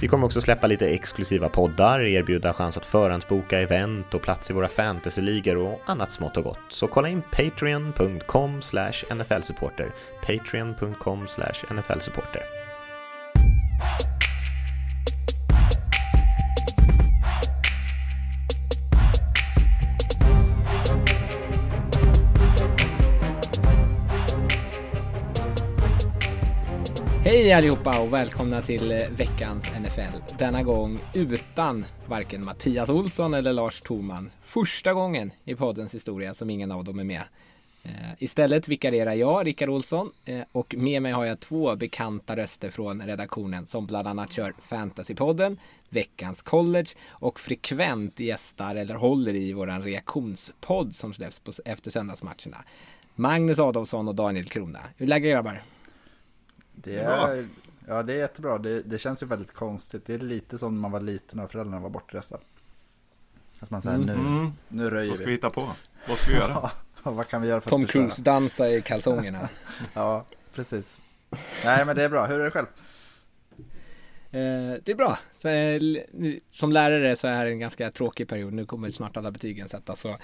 Vi kommer också släppa lite exklusiva poddar, erbjuda chans att förhandsboka event och plats i våra fantasyligor och annat smått och gott. Så kolla in patreon.com nflsupporter. Patreon.com nflsupporter. Hej allihopa och välkomna till eh, veckans NFL. Denna gång utan varken Mattias Olsson eller Lars Thorman. Första gången i poddens historia som ingen av dem är med. Eh, istället vikarierar jag, Rickard Olsson, eh, och med mig har jag två bekanta röster från redaktionen som bland annat kör Fantasypodden, Veckans College och frekvent gästar eller håller i våran reaktionspodd som släpps på, efter söndagsmatcherna. Magnus Adolfsson och Daniel Krona. Hur är läget grabbar? Det är, ja, det är jättebra. Det, det känns ju väldigt konstigt. Det är lite som när man var liten och föräldrarna var bortresta. Att man säger mm. nu, nu röjer vi. Vad ska vi hitta på? Vad ska vi göra? ja, vad kan vi göra för Tom Cruise dansa i kalsongerna. ja, precis. Nej, men det är bra. Hur är det själv? Eh, det är bra. Så, eh, som lärare så är det här en ganska tråkig period. Nu kommer snart alla betygen sättas. Så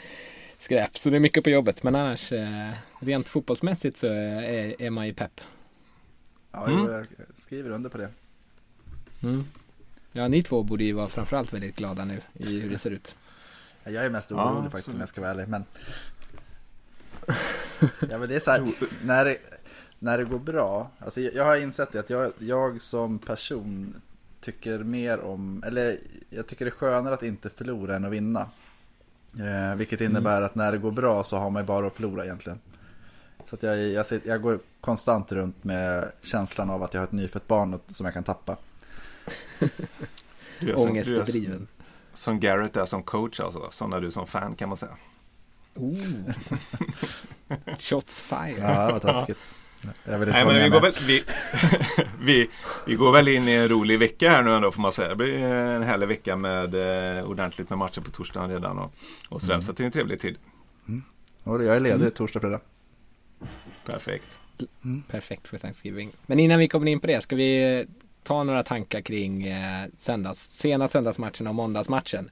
skräp. Så det är mycket på jobbet. Men annars, eh, rent fotbollsmässigt så är, är man ju pepp. Ja, mm. jag skriver under på det. Mm. Ja, ni två borde ju vara framförallt väldigt glada nu i hur det ser ut. Jag är mest orolig ja, faktiskt om jag ska vara ärlig. Men... ja, men det är så här, när det, när det går bra. Alltså jag har insett att jag, jag som person tycker mer om, eller jag tycker det är skönare att inte förlora än att vinna. Eh, vilket innebär mm. att när det går bra så har man bara att förlora egentligen. Så att jag, jag, jag går konstant runt med känslan av att jag har ett nyfött barn som jag kan tappa. Ångestdriven. Som Garrett är som coach alltså, som är du som fan kan man säga. Oh. Shots fired. Ja, var taskigt. Jag vill Nej, men vi, går väl, vi, vi, vi, går väl in i en rolig vecka här nu ändå får man säga. Det blir en härlig vecka med eh, ordentligt med matcher på torsdagen redan och, och sådär. Mm. Så det är en trevlig tid. Mm. Och jag är ledig mm. torsdag, fredag. Perfekt. Mm. Perfekt för Thanksgiving. Men innan vi kommer in på det, ska vi ta några tankar kring eh, söndags, sena söndagsmatchen och måndagsmatchen?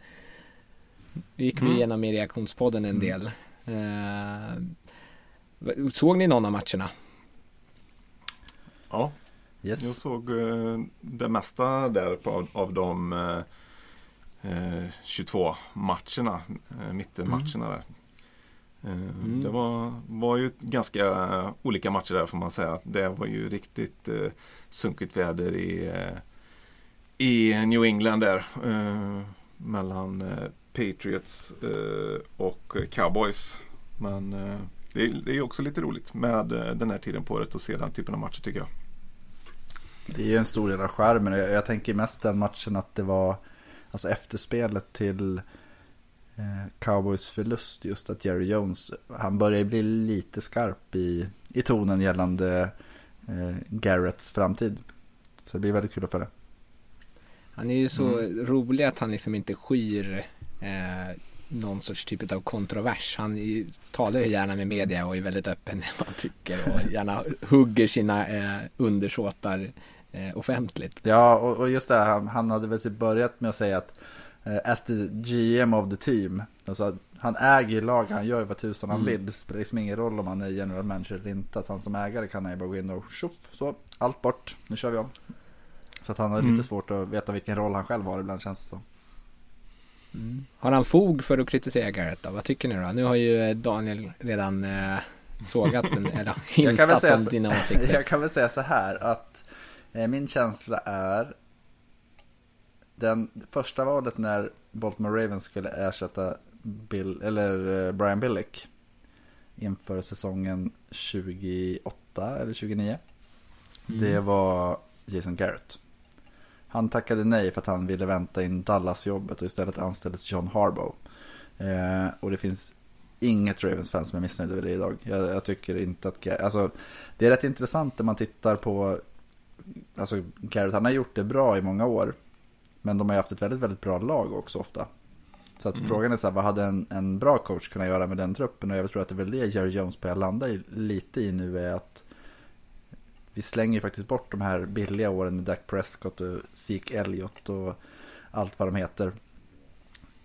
Nu gick mm. vi igenom i reaktionspodden en mm. del. Eh, såg ni någon av matcherna? Ja, yes. jag såg eh, det mesta där på, av de eh, 22 matcherna, eh, mittenmatcherna mm. där. Eh, mm. Det var, var ju ganska olika matcher där får man säga. Det var ju riktigt eh, sunkigt väder i, eh, i New England där. Eh, mellan eh, Patriots eh, och Cowboys. Men eh, det, det är också lite roligt med den här tiden på året att se den typen av matcher tycker jag. Det är ju en stor del av skärmen. Jag, jag tänker mest den matchen att det var alltså efterspelet till Eh, Cowboys förlust just att Jerry Jones, han börjar bli lite skarp i, i tonen gällande eh, Garretts framtid. Så det blir väldigt kul att följa. Han är ju så mm. rolig att han liksom inte skyr eh, någon sorts typ av kontrovers. Han är, talar ju gärna med media och är väldigt öppen med vad han tycker och gärna hugger sina eh, undersåtar eh, offentligt. Ja, och, och just det, han, han hade väl typ börjat med att säga att Eh, as the GM of the team. Alltså, han äger ju laget, han gör ju vad tusan han mm. vill. Det spelar liksom ingen roll om han är general manager eller inte. Att han som ägare kan han ju bara gå in och tjoff, så, allt bort, nu kör vi om. Så att han har mm. lite svårt att veta vilken roll han själv har ibland känns det som. Mm. Har han fog för att kritisera Garrett då? Vad tycker ni då? Nu har ju Daniel redan eh, sågat den, eller hintat om så, dina åsikter. Jag kan väl säga så här att eh, min känsla är den första valet när Baltimore Ravens skulle ersätta Bill, eller eh, Brian Billick inför säsongen 28 eller 29. Mm. Det var Jason Garrett. Han tackade nej för att han ville vänta in Dallas-jobbet och istället anställdes John Harbaugh. Eh, och det finns inget Ravens-fan som är missnöjd över det idag. Jag, jag, tycker inte att... Alltså, det är rätt intressant när man tittar på... Alltså, Garrett, han har gjort det bra i många år. Men de har ju haft ett väldigt, väldigt bra lag också ofta. Så att mm. frågan är så här, vad hade en, en bra coach kunnat göra med den truppen? Och jag tror att det är väl det Jerry Jones börjar landa i, lite i nu är att vi slänger ju faktiskt bort de här billiga åren med Dak Prescott och Zeke Elliott och allt vad de heter.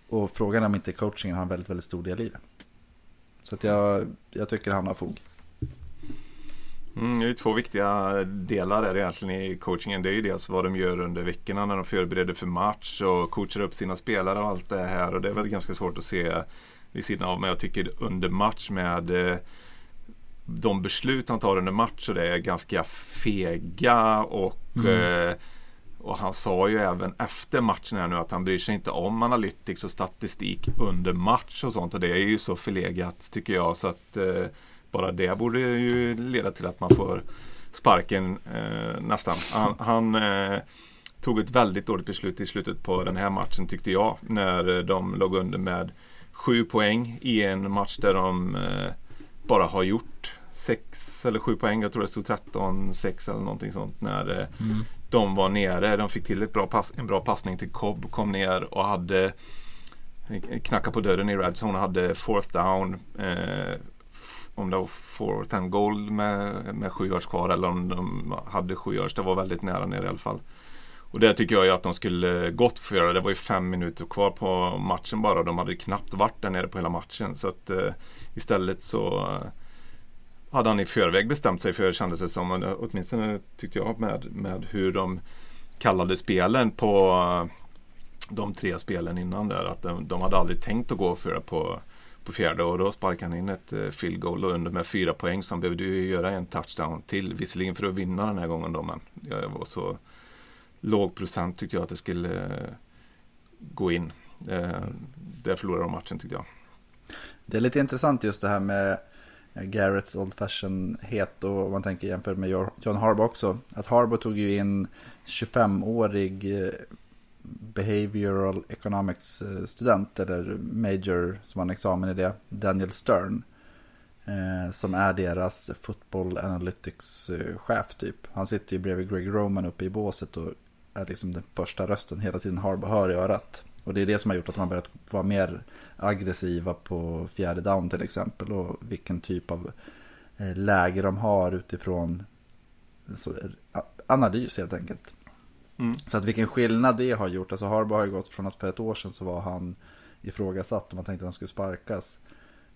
Och frågan är om inte coachingen har en väldigt, väldigt stor del i det. Så att jag, jag tycker han har fog. Mm, det är två viktiga delar där egentligen i coachingen. Det är ju dels vad de gör under veckorna när de förbereder för match och coachar upp sina spelare och allt det här. Och det är väl ganska svårt att se vid sidan av. Men jag tycker under match med eh, de beslut han tar under match så det är ganska fega och mm. eh, och han sa ju även efter matchen här nu att han bryr sig inte om analytics och statistik under match och sånt. Och det är ju så förlegat tycker jag. Så att eh, bara det borde ju leda till att man får sparken eh, nästan. Han, han eh, tog ett väldigt dåligt beslut i slutet på den här matchen tyckte jag. När de låg under med sju poäng i en match där de eh, bara har gjort sex eller sju poäng. Jag tror det stod 13-6 eller någonting sånt. När eh, mm. de var nere. De fick till ett bra pass, en bra passning till Cobb. Kom ner och hade knackat på dörren i Redzone och hade fourth down. Eh, om det var fourth and goal med, med sju yards kvar eller om de hade sju yards. Det var väldigt nära ner i alla fall. Och det tycker jag ju att de skulle gott få göra. Det var ju fem minuter kvar på matchen bara. De hade knappt varit där nere på hela matchen. Så att eh, istället så eh, hade han i förväg bestämt sig för kändes det som. Åtminstone tyckte jag med, med hur de kallade spelen på eh, de tre spelen innan där. Att de, de hade aldrig tänkt att gå för det på, på fjärde och då sparkade han in ett eh, field goal och under med fyra poäng så han behövde ju göra en touchdown till. Visserligen för att vinna den här gången då men jag var så låg procent tyckte jag att det skulle eh, gå in. Eh, där förlorade de matchen tyckte jag. Det är lite intressant just det här med Garretts Old Fashion-het och man tänker jämfört med John Harbaugh också. Att Harbaugh tog ju in 25-årig Behavioral Economics eh, student eller major som har en examen i det, Daniel Stern. Eh, som är deras football analytics eh, chef typ. Han sitter ju bredvid Greg Roman uppe i båset och är liksom den första rösten hela tiden har hör i örat. Och det är det som har gjort att man börjat vara mer aggressiva på fjärde down till exempel. Och vilken typ av eh, läge de har utifrån så, analys helt enkelt. Mm. Så att vilken skillnad det har gjort. Alltså Harbaugh har ju gått från att för ett år sedan så var han ifrågasatt och man tänkte att han skulle sparkas.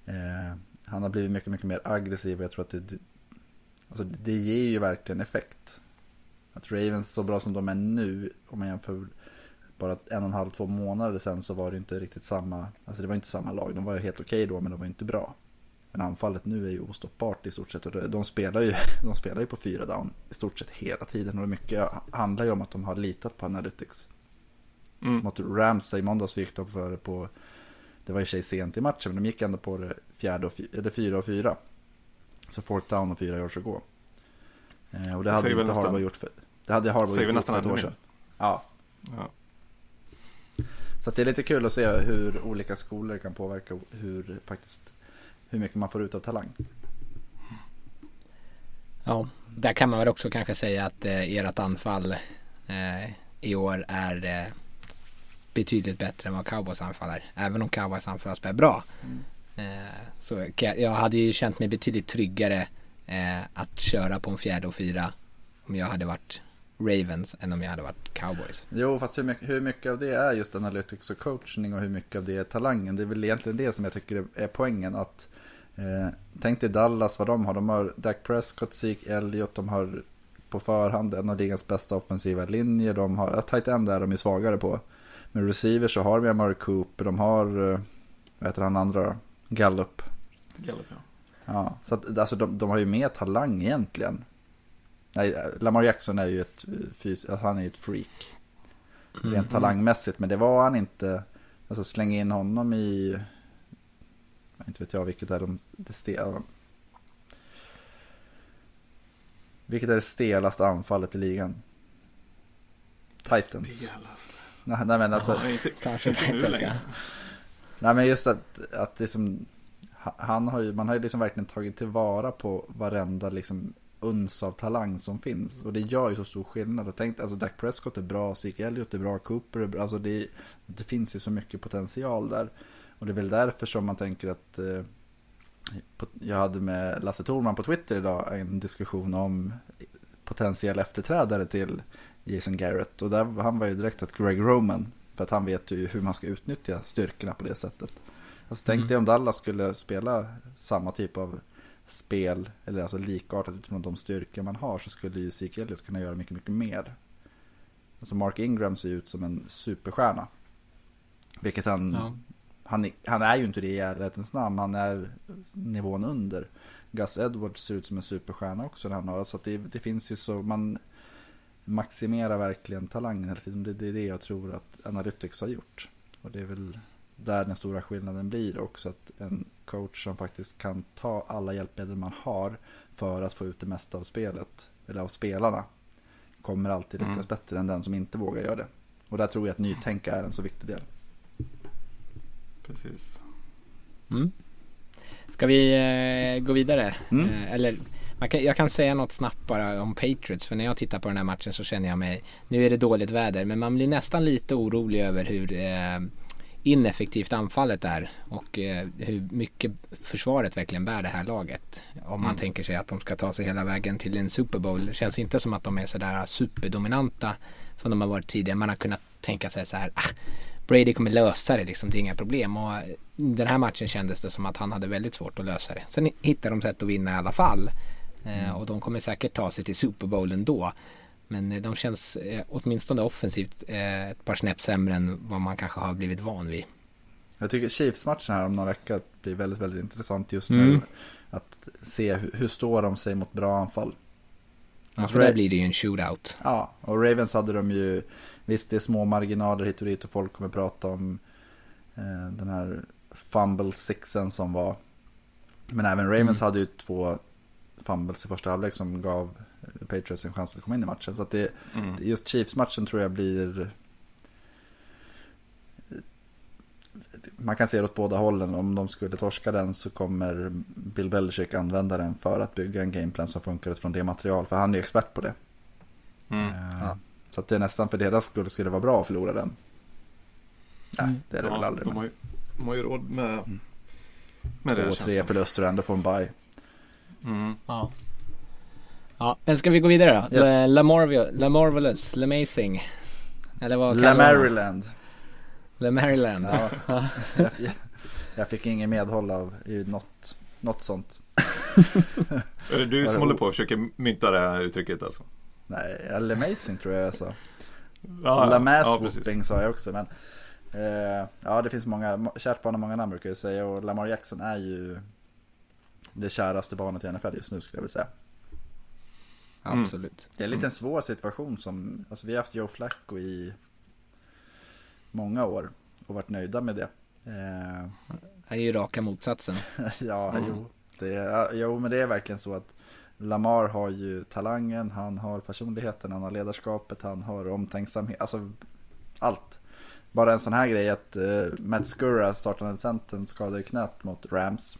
Eh, han har blivit mycket, mycket mer aggressiv och jag tror att det, alltså det ger ju verkligen effekt. Att Ravens så bra som de är nu, om man jämför bara en och en halv, två månader sedan så var det inte riktigt samma, alltså det var inte samma lag. De var ju helt okej okay då men de var inte bra. Men anfallet nu är ju ostoppbart i stort sett och de spelar ju, de spelar ju på fyra down i stort sett hela tiden. Och mycket handlar ju om att de har litat på Analytics. Mm. Mot Ramsey i måndags gick de för på, det var i sig sent i matchen, men de gick ändå på det fjärde och eller fyra och fyra. Så fourth down och fyra yards att gå. Eh, och det hade inte Harbaugh gjort för, det hade Harbaugh gjort för ett år sedan. Ja. ja. Så det är lite kul att se hur olika skolor kan påverka hur, faktiskt, hur mycket man får ut av talang. Ja, där kan man väl också kanske säga att eh, ert anfall eh, i år är eh, betydligt bättre än vad Cowboys anfall är. Även om Cowboys anfall spelar bra. Mm. Eh, så jag, jag hade ju känt mig betydligt tryggare eh, att köra på en fjärde och fyra om jag hade varit Ravens än om jag hade varit Cowboys. Jo, fast hur mycket, hur mycket av det är just analytics och coachning och hur mycket av det är talangen? Det är väl egentligen det som jag tycker är poängen. att eh, Tänk dig Dallas, vad de har. De har Dak Prescott, Zeke Elliott, de har på förhand en av ligans bästa offensiva linjer. De har, tight end är de ju svagare på. Men receivers så har de Amari Cooper, de har, eh, vad heter han andra då? Gallup. Gallup ja. Ja, så att, alltså de, de har ju mer talang egentligen. Nej, Lamar Jackson är ju ett, fys han är ju ett freak. Mm. Rent talangmässigt, men det var han inte. Alltså slänga in honom i, inte vet jag vilket är de, det stel, Vilket är det stelaste anfallet i ligan? Titans. Nej, nej men alltså. Ja, inte, Kanske inte Titans, ja. Nej men just att, att liksom, han har ju, man har ju liksom verkligen tagit tillvara på varenda liksom uns av talang som finns. Och det gör ju så stor skillnad. Och tänk, alltså Dak Prescott är bra, Zeke Elliott är bra, Cooper är bra. Alltså det, det finns ju så mycket potential där. Och det är väl därför som man tänker att eh, jag hade med Lasse Thorman på Twitter idag en diskussion om potentiell efterträdare till Jason Garrett. Och där, han var ju direkt att Greg Roman. För att han vet ju hur man ska utnyttja styrkorna på det sättet. Alltså tänk Mm. dig om Dallas skulle spela samma typ av spel, eller alltså likartat utifrån de styrkor man har, så skulle ju Zeke Elliott kunna göra mycket, mycket mer. Alltså Mark Ingram ser ut som en superstjärna. Vilket han, Ja. Han, är- han är ju inte det i ärlighetens namn, han är nivån under. Gus Edwards ser ut som en superstjärna också när han har, så det, det finns ju så, man maximerar verkligen talangen hela tiden. Det, det är det jag tror att Analytics har gjort. Och det är väl där den stora skillnaden blir också att en coach som faktiskt kan ta alla hjälpmedel man har för att få ut det mesta av spelet, eller av spelarna, kommer alltid lyckas Mm. bättre än den som inte vågar göra det. Och där tror jag att nytänka är en så viktig del. Precis. Mm. Ska vi eh, gå vidare? Mm. Eh, eller kan, jag kan säga något snabbt bara om Patriots. För när jag tittar på den här matchen så känner jag mig, nu är det dåligt väder, men man blir nästan lite orolig över hur eh, ineffektivt anfallet är. Och eh, hur mycket försvaret verkligen bär det här laget. Om man Mm. tänker sig att de ska ta sig hela vägen till en Super Bowl. Det känns inte som att de är sådär superdominanta som de har varit tidigare. Man har kunnat tänka sig så här, ah, Brady kommer lösa det liksom, det är inga problem. Och den här matchen kändes det som att han hade väldigt svårt att lösa det. Sen hittar de sätt att vinna i alla fall. Eh, och de kommer säkert ta sig till Super Bowl ändå. Men eh, de känns eh, åtminstone offensivt ett par snäpp sämre än vad man kanske har blivit van vid. Jag tycker Chiefs-matchen här om några veckor blir väldigt, väldigt intressant just Mm. nu. Att se hur, hur står de sig mot bra anfall. Ja, för där blir det ju en shootout. Ja, och Ravens hade de ju, visst det är små marginaler hit och dit och folk kommer prata om eh, den här fumble sixen som var. Men även Ravens Mm. hade ju två fumbles i första halvlek som gav Patriots en chans att komma in i matchen. Så att det, Mm. just Chiefs-matchen tror jag blir... Man kan se det åt båda hållen. Om de skulle torska den så kommer Bill Belichick använda den för att bygga en gameplan som funkar utifrån det material. För han är ju expert på det. Mm. Eh, Ja. Så att det är nästan för deras skull skulle det vara bra att förlora den. Nej, Mm. det är det väl Ja, aldrig. de, har ju, de har ju råd med, Mm. med det Två, tre förluster och ändå få en bye. Mm. Ja. Ja, men ska vi gå vidare då? Yes. La, La, Marvel, La Marvelous, La Amazing. Eller vad La kallar man det? Maryland. La Maryland. Ja. jag, jag, fick ingen medhåll av något, något sånt. Är det du Var som det håller på att försöka mynta det här uttrycket alltså? Nej, eller amazing tror jag jag sa. Ja, La mass ja, sa jag också. Men, eh, ja, det finns många, kärt barn har många namn brukar jag säga. Och Lamar Jackson är ju det käraste barnet i NFL just nu skulle jag vilja säga. Absolut. Det är en liten svår situation som, alltså vi har haft Joe Flacco i många år och varit nöjda med det. Eh, Det är ju raka motsatsen. ja, Mm. jo, det är, jo, men det är verkligen så att Lamar har ju talangen, han har personligheten, han har ledarskapet, han har omtänksamhet, alltså allt. Bara en sån här grej att eh, Matt Skura, startande centern, skadade knät mot Rams.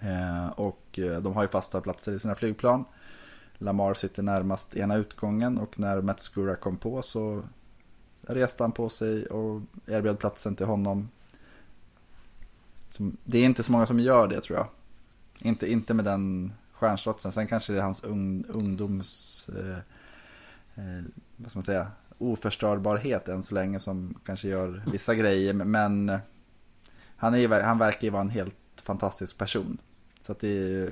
Eh, och eh, de har ju fasta platser i sina flygplan. Lamar sitter närmast ena utgången och när Matt Skura kom på så reste han på sig och erbjöd platsen till honom. Det är inte så många som gör det tror jag. Inte, inte med den stjärnslotsen. Sen kanske det är hans ung, ungdoms... Eh, eh, vad ska man säga? Oförstörbarhet än så länge som kanske gör vissa grejer. Men han, är, han verkar ju vara en helt fantastisk person. Så att det är,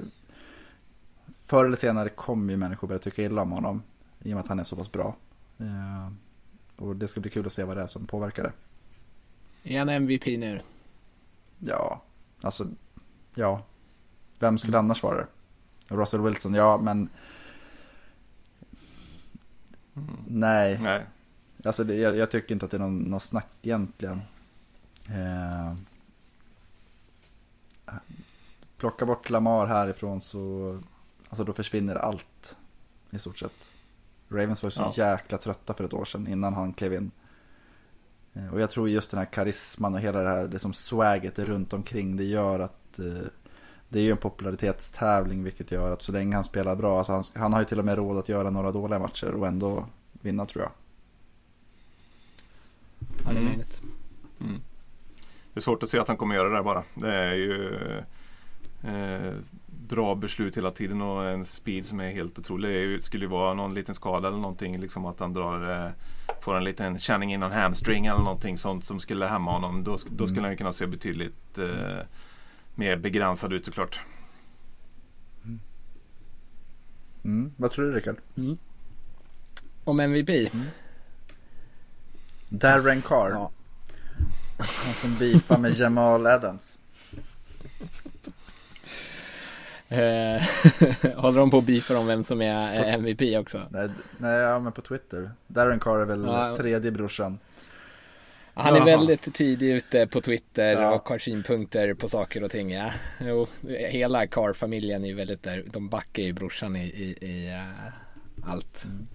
Förr eller senare kommer ju människor börja tycka illa om honom. I och med att han är så pass bra. Eh, och det ska bli kul att se vad det är som påverkar det. Är han MVP nu? Ja, alltså, ja. Vem skulle annars vara det? Russell Wilson, ja men Mm. nej. Nej. Alltså det, jag, jag tycker inte att det är någon, någon snack egentligen. Eh, plocka bort Lamar härifrån så, alltså då försvinner allt i stort sett. Ravens var så ja. jäkla trötta för ett år sedan innan han klev in. Eh, och jag tror just den här karisman och hela det här liksom swaget runt omkring det gör att eh, det är ju en popularitetstävling vilket gör att så länge han spelar bra, alltså han, han har ju till och med råd att göra några dåliga matcher och ändå vinna tror jag. Ja, det är Mm. mm. Det är svårt att se att han kommer göra det där bara. Det är ju eh, bra beslut hela tiden och en speed som är helt otrolig. Det skulle ju vara någon liten skada eller någonting. Liksom att han drar, eh, får en liten känning i någon hamstring eller någonting sånt som skulle hämma honom. Då, då skulle mm. han kunna se betydligt eh, mer begränsad ut såklart. Mm. Mm. Vad tror du Rickard? Mm. Om MVP? Mm. Darren Carr. Ja. Han som beefar med Jamal Adams. Eh, håller de på att beefa om vem som är MVP också? Nej, nej ja, men på Twitter. Darren Carr är väl ja. tredje brorsan. Han är Jaha. väldigt tidig ute på Twitter ja. och har synpunkter på saker och ting. Ja. Jo, hela Carr-familjen är väldigt där. De backar ju brorsan i, i, i uh, allt. Mm.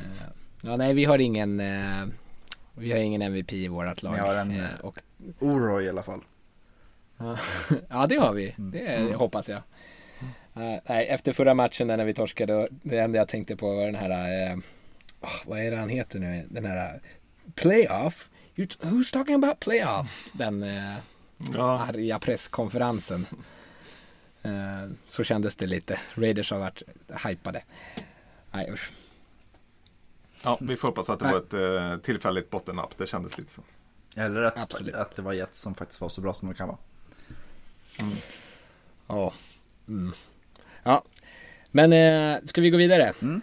Uh, ja, nej, vi har ingen uh, vi har ingen MVP i vårat lag. Vi har en eh, och... Oroy i alla fall. ja, det har vi. Mm. Det mm. hoppas jag. Uh, nej, efter förra matchen när vi torskade, det enda jag tänkte på var den här, uh, oh, vad är det han heter nu, den här uh, playoff? who's talking about playoffs? Den uh, ja. arga presskonferensen. Uh, så kändes det lite. Raiders har varit hypade. Nej usch. Ja, vi får hoppas att det Nej. var ett tillfälligt bottennapp. Det kändes lite så. Eller att, att det var Jets som faktiskt var så bra som det kan vara. Mm. Ja. Mm. Ja. Men eh, ska vi gå vidare? Mm.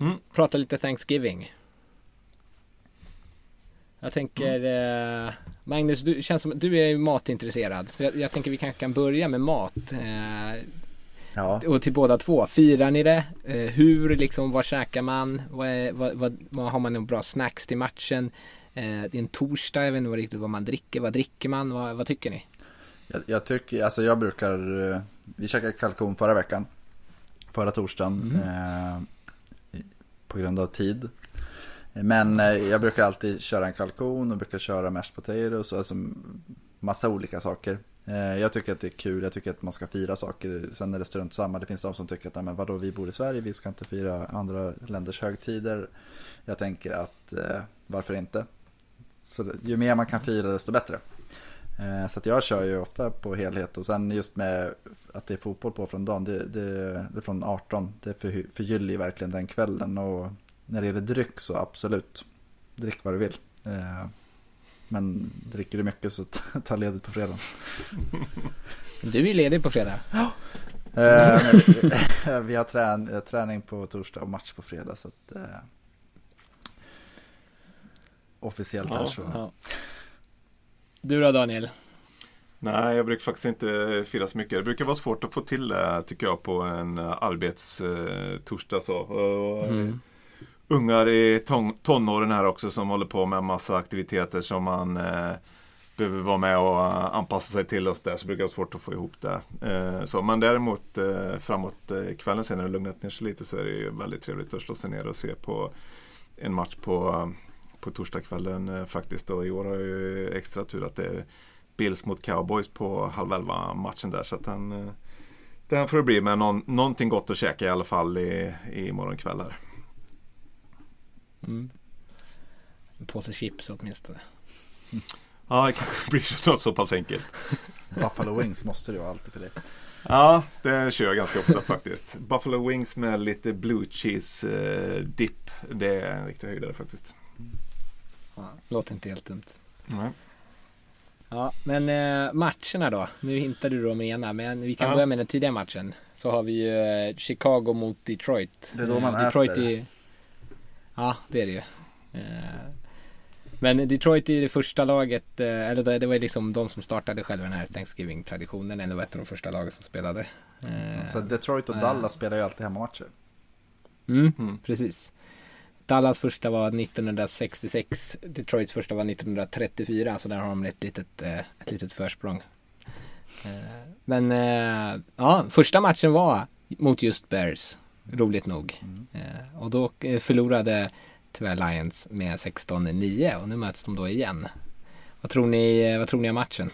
Mm. Prata lite Thanksgiving. Jag tänker, eh, Magnus, du känns som du är matintresserad. Så jag, jag tänker vi kanske kan börja med mat. Eh, ja. Och till båda två. Firar ni det? Eh, hur liksom, vad käkar man? Vad, är, vad, vad, vad har man några bra snacks till matchen? Eh, det är en torsdag, jag vet inte riktigt vad man dricker. Vad dricker man? Vad, vad tycker ni? Jag, jag, tycker, alltså jag brukar, eh, vi käkade kalkon förra veckan. Förra torsdagen. Mm. Eh, på grund av tid. Men eh, jag brukar alltid köra en kalkon och brukar köra mashed potatoes. Alltså massa olika saker. Eh, jag tycker att det är kul, jag tycker att man ska fira saker. Sen är det strunt samma. Det finns de som tycker att, men vadå, vi bor i Sverige, vi ska inte fira andra länders högtider. Jag tänker att, eh, varför inte? Så ju mer man kan fira desto bättre. Eh, så att jag kör ju ofta på helhet och sen just med att det är fotboll på från dagen, det, det, det är från 18. Det för, förgyller ju verkligen den kvällen och när det gäller dryck så absolut, drick vad du vill. Eh, men dricker du mycket så ta ledigt på fredag. Du är ledig på fredag? Ja. Eh, vi har trän träning på torsdag och match på fredag så att officiellt ja, här så. Ja. Du då Daniel? Nej, jag brukar faktiskt inte fira så mycket. Det brukar vara svårt att få till det tycker jag på en arbetstorsdag. Så. Mm. Ungar i ton tonåren här också som håller på med en massa aktiviteter som man eh, behöver vara med och anpassa sig till och så där så brukar det vara svårt att få ihop det. Eh, så, men däremot eh, framåt eh, kvällen sen när det lugnat ner sig lite så är det ju väldigt trevligt att slå sig ner och se på en match på på torsdagskvällen eh, faktiskt. Och i år har jag ju extra tur att det är Bills mot Cowboys på halv elva matchen där. Så att den, eh, den får det bli med någon, någonting gott att käka i alla fall i, i morgon kväll här. Mm. En påse chips åtminstone. Ja, det kanske blir något så pass enkelt. Buffalo Wings måste det vara alltid för dig. Ja, det kör jag ganska ofta faktiskt. Buffalo Wings med lite blue cheese eh, dip. Det är en riktig höjdare faktiskt. Ja, låter inte helt dumt. Nej. Ja, men eh, matcherna då? Nu hintade du med ena, men vi kan ja. börja med den tidiga matchen. Så har vi ju eh, Chicago mot Detroit. Det är då man eh, Detroit äter. Är... Ja, det är det ju. Eh, men Detroit är det första laget, eh, eller det var liksom de som startade själva den här Thanksgiving-traditionen. Eller var ett av de första lagen som spelade. Eh, Så Detroit och Dallas spelar ju alltid hemmamatcher. Mm, mm. precis. Dallas första var 1966, Detroits första var 1934, så där har de ett litet, eh, ett litet försprång. Eh, men eh, ja, första matchen var mot just Bears. roligt nog. Mm. Och då förlorade tyvärr Lions med 16-9 och nu möts de då igen. Vad tror ni, vad tror ni om matchen?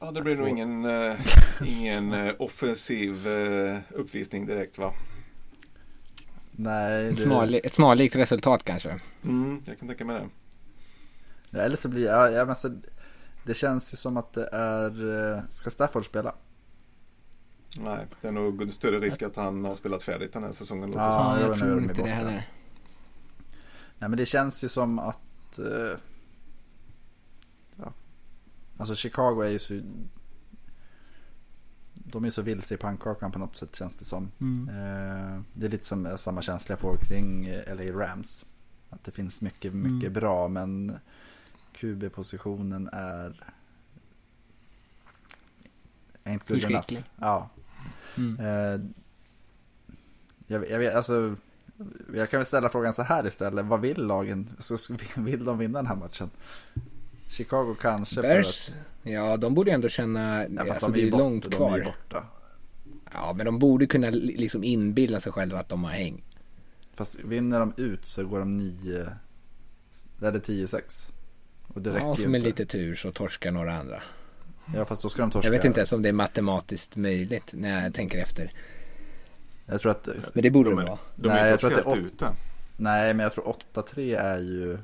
Ja, det blir nog ingen, ingen offensiv uppvisning direkt va? Nej. Det... Snarlik, ett snarlikt resultat kanske. Mm, jag kan tänka mig det. Ja, eller så blir ja, ja, men så, det känns ju som att det är, ska Stafford spela? Nej, det är nog större risk att han har spelat färdigt den här säsongen. Ja, jag, jag tror inte det heller. Nej, men det känns ju som att Alltså Chicago är ju så... De är så vilse i pannkakan på något sätt känns det som. Mm. Eh, det är lite som samma känsla jag får kring LA Rams. Att det finns mycket, mycket mm. bra men QB-positionen är... Ain't good enough. Ja. Mm. Eh, jag, jag vet, alltså... Jag kan väl ställa frågan så här istället. Vad vill lagen? Så vill de vinna den här matchen? Chicago kanske. Bears? Att... Ja, de borde ändå känna, ja, alltså de är, det är bort, långt kvar. De är borta. Ja, men de borde kunna liksom inbilla sig själva att de har häng. Fast vinner de ut så går de 9, eller 10-6. Och det ja, räcker med lite tur så torskar några andra. Ja, fast då ska de torska. Jag vet inte ens om det är matematiskt möjligt när jag tänker efter. Jag tror att... Men det borde de det vara. De är Nej, inte officiellt ute. Nej, men jag tror 8-3 är ju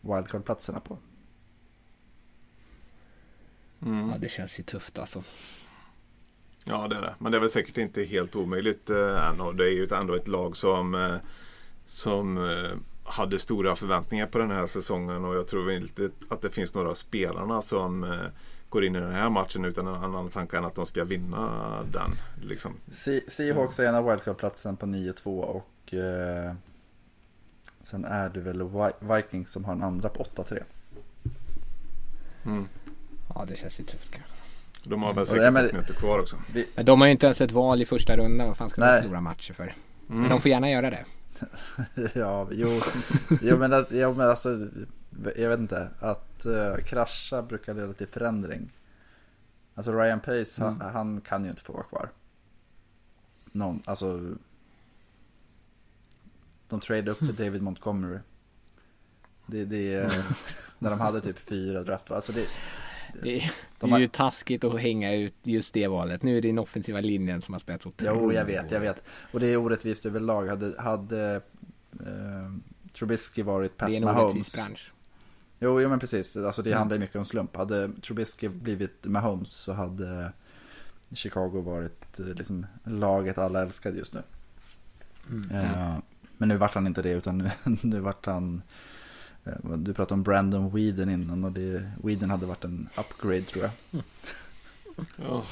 wildcard-platserna på. Mm. Ja, det känns ju tufft alltså. Ja, det är det. Men det är väl säkert inte helt omöjligt eh, än. Det är ju ändå ett lag som, eh, som eh, hade stora förväntningar på den här säsongen. Och jag tror inte att det finns några av spelarna som eh, går in i den här matchen utan en annan tanke än att de ska vinna den. Liksom. Seahawks är en av wildcard-platsen på 9-2 och eh, sen är det väl Vikings som har en andra på 8-3. Mm. Ja, det känns ju tufft kanske. De har väl säkert ett möte kvar också. Vi... Men de har ju inte ens ett val i första rundan. Vad fan ska Nej. de förlora matcher för? Mm. Men de får gärna göra det. ja, jo, jo, men, jo, men alltså, jag vet inte. Att uh, krascha brukar leda till förändring. Alltså Ryan Pace, mm. han, han, kan ju inte få vara kvar. Någon, alltså. De trade upp för David Montgomery. Det, det är när de hade typ fyra draft. Alltså det, det är, de har... ju taskigt att hänga ut just det valet. Nu är det den offensiva linjen som har spelat otroligt. Jo, jag vet, jag vet. Och det är orättvist överlag. Hade, hade eh, Trubisky varit Pat Mahomes. Det är en orättvis bransch. Jo, jo, men precis. Alltså det mm. handlar ju mycket om slump. Hade Trubisky blivit Mahomes så hade Chicago varit eh, liksom laget alla älskade just nu. Mm. Eh, men nu vart han inte det, utan nu, nu vart han du pratade om Brandon Whedon innan och det, Whedon hade varit en upgrade tror jag. Mm. Ja,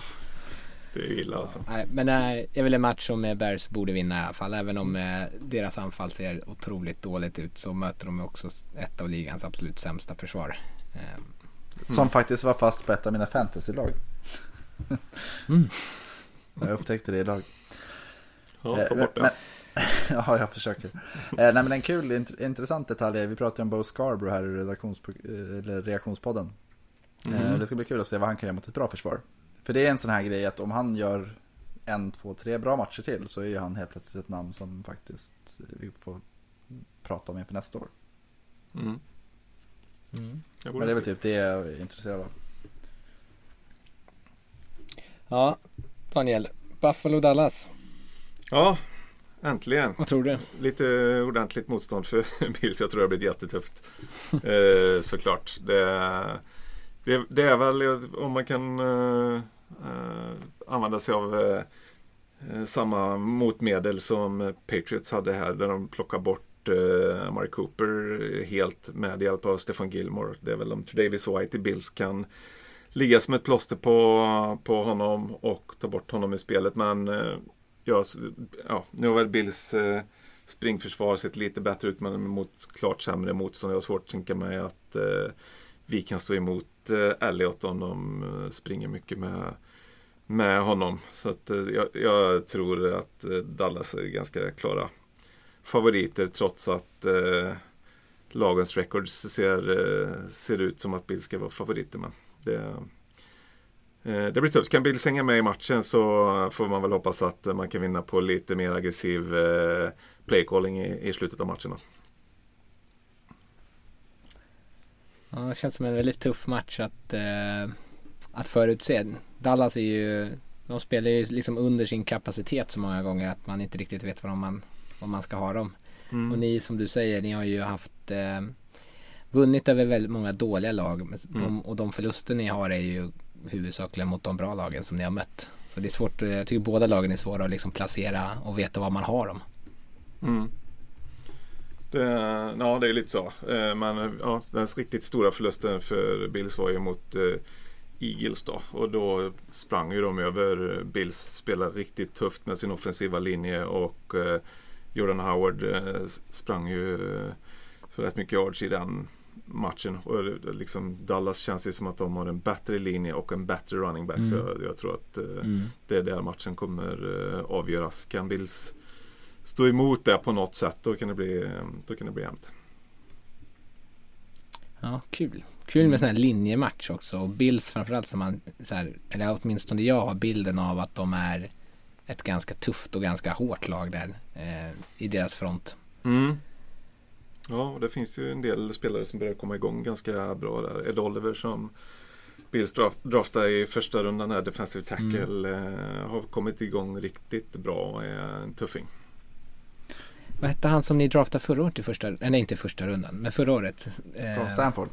det är illa alltså. Nej, men det är väl en match som Bears borde vinna i alla fall. Även om eh, deras anfall ser otroligt dåligt ut så möter de också ett av ligans absolut sämsta försvar. Mm. Som faktiskt var fast på ett av mina fantasylag. mm. Jag upptäckte det idag. Ja, ta bort det. Men, ja, jag försöker. Eh, nej, men en kul, int intressant detalj. Vi pratade om Bo Scarborough här i eller reaktionspodden. Mm. det ska bli kul att se vad han kan göra mot ett bra försvar. För det är en sån här grej att om han gör en, två, tre bra matcher till så är ju han helt plötsligt ett namn som faktiskt vi får prata om inför nästa år. Mm. Mm. Men det är väl typ det jag är intresserad av. Ja, Daniel. Buffalo Dallas. Ja, Äntligen! Vad tror du? Lite ordentligt motstånd för Bills. Jag tror det har blivit jättetufft. eh, såklart. Det, det, det, är väl om man kan eh, eh använda sig av eh, eh, samma motmedel som Patriots hade här. Där de plockar bort eh, Mark Cooper helt med hjälp av Stefan Gilmore. Det är väl om Davis White i Bills kan ligga som ett plåster på, på honom och ta bort honom i spelet. Men ja, ja, nu har väl Bills eh, springförsvar sett lite bättre ut men mot klart sämre motstånd. Jag har svårt att tänka mig att eh, vi kan stå emot eh, Elliot om de eh, springer mycket med, med honom. Så att, eh, jag, jag, tror att eh, Dallas är ganska klara favoriter trots att eh, lagens records ser, eh, ser ut som att Bills ska vara favoriter. Men det, det blir tufft. Kan Bills hänga med i matchen så får man väl hoppas att man kan vinna på lite mer aggressiv eh, playcalling i, slutet av matcherna. Ja, det känns som en väldigt tuff match att, eh, att förutse. Dallas är ju, de spelar ju liksom under sin kapacitet så många gånger att man inte riktigt vet vad man, vad man ska ha dem. Mm. Och ni som du säger, ni har ju haft eh, vunnit över väldigt många dåliga lag mm. de, och de förluster ni har är ju huvudsakligen mot de bra lagen som ni har mött. Så det är svårt, eh, jag tycker båda lagen är svåra att liksom placera och veta var man har dem. Mm. Det, ja, det är lite så. Eh, men ja, den riktigt stora förlusten för Bills var ju mot eh, Eagles då. Och då sprang ju de över Bills, spelade riktigt tufft med sin offensiva linje och Jordan Howard sprang ju för rätt mycket yards i den matchen. Och liksom Dallas känns ju som att de har en bättre linje och en bättre running back. Mm. Så jag, jag, tror att eh, mm. det är där matchen kommer eh, avgöras. Kan Bills stå emot det på något sätt då kan det bli, då kan det bli jämnt. Ja, kul. Kul med sån här linjematch också. Och Bills framförallt som man, så här, eller åtminstone jag har bilden av att de är ett ganska tufft och ganska hårt lag där eh, i deras front. Mm. Ja, och det finns ju en del spelare som börjar komma igång ganska bra där. Ed Oliver som Bills draft, draftade i första rundan här, defensive tackle, mm. eh, har kommit igång riktigt bra och är en tuffing. Vad hette han som ni draftade förra året i första, nej inte första rundan, men förra året? Eh, Från Stanford?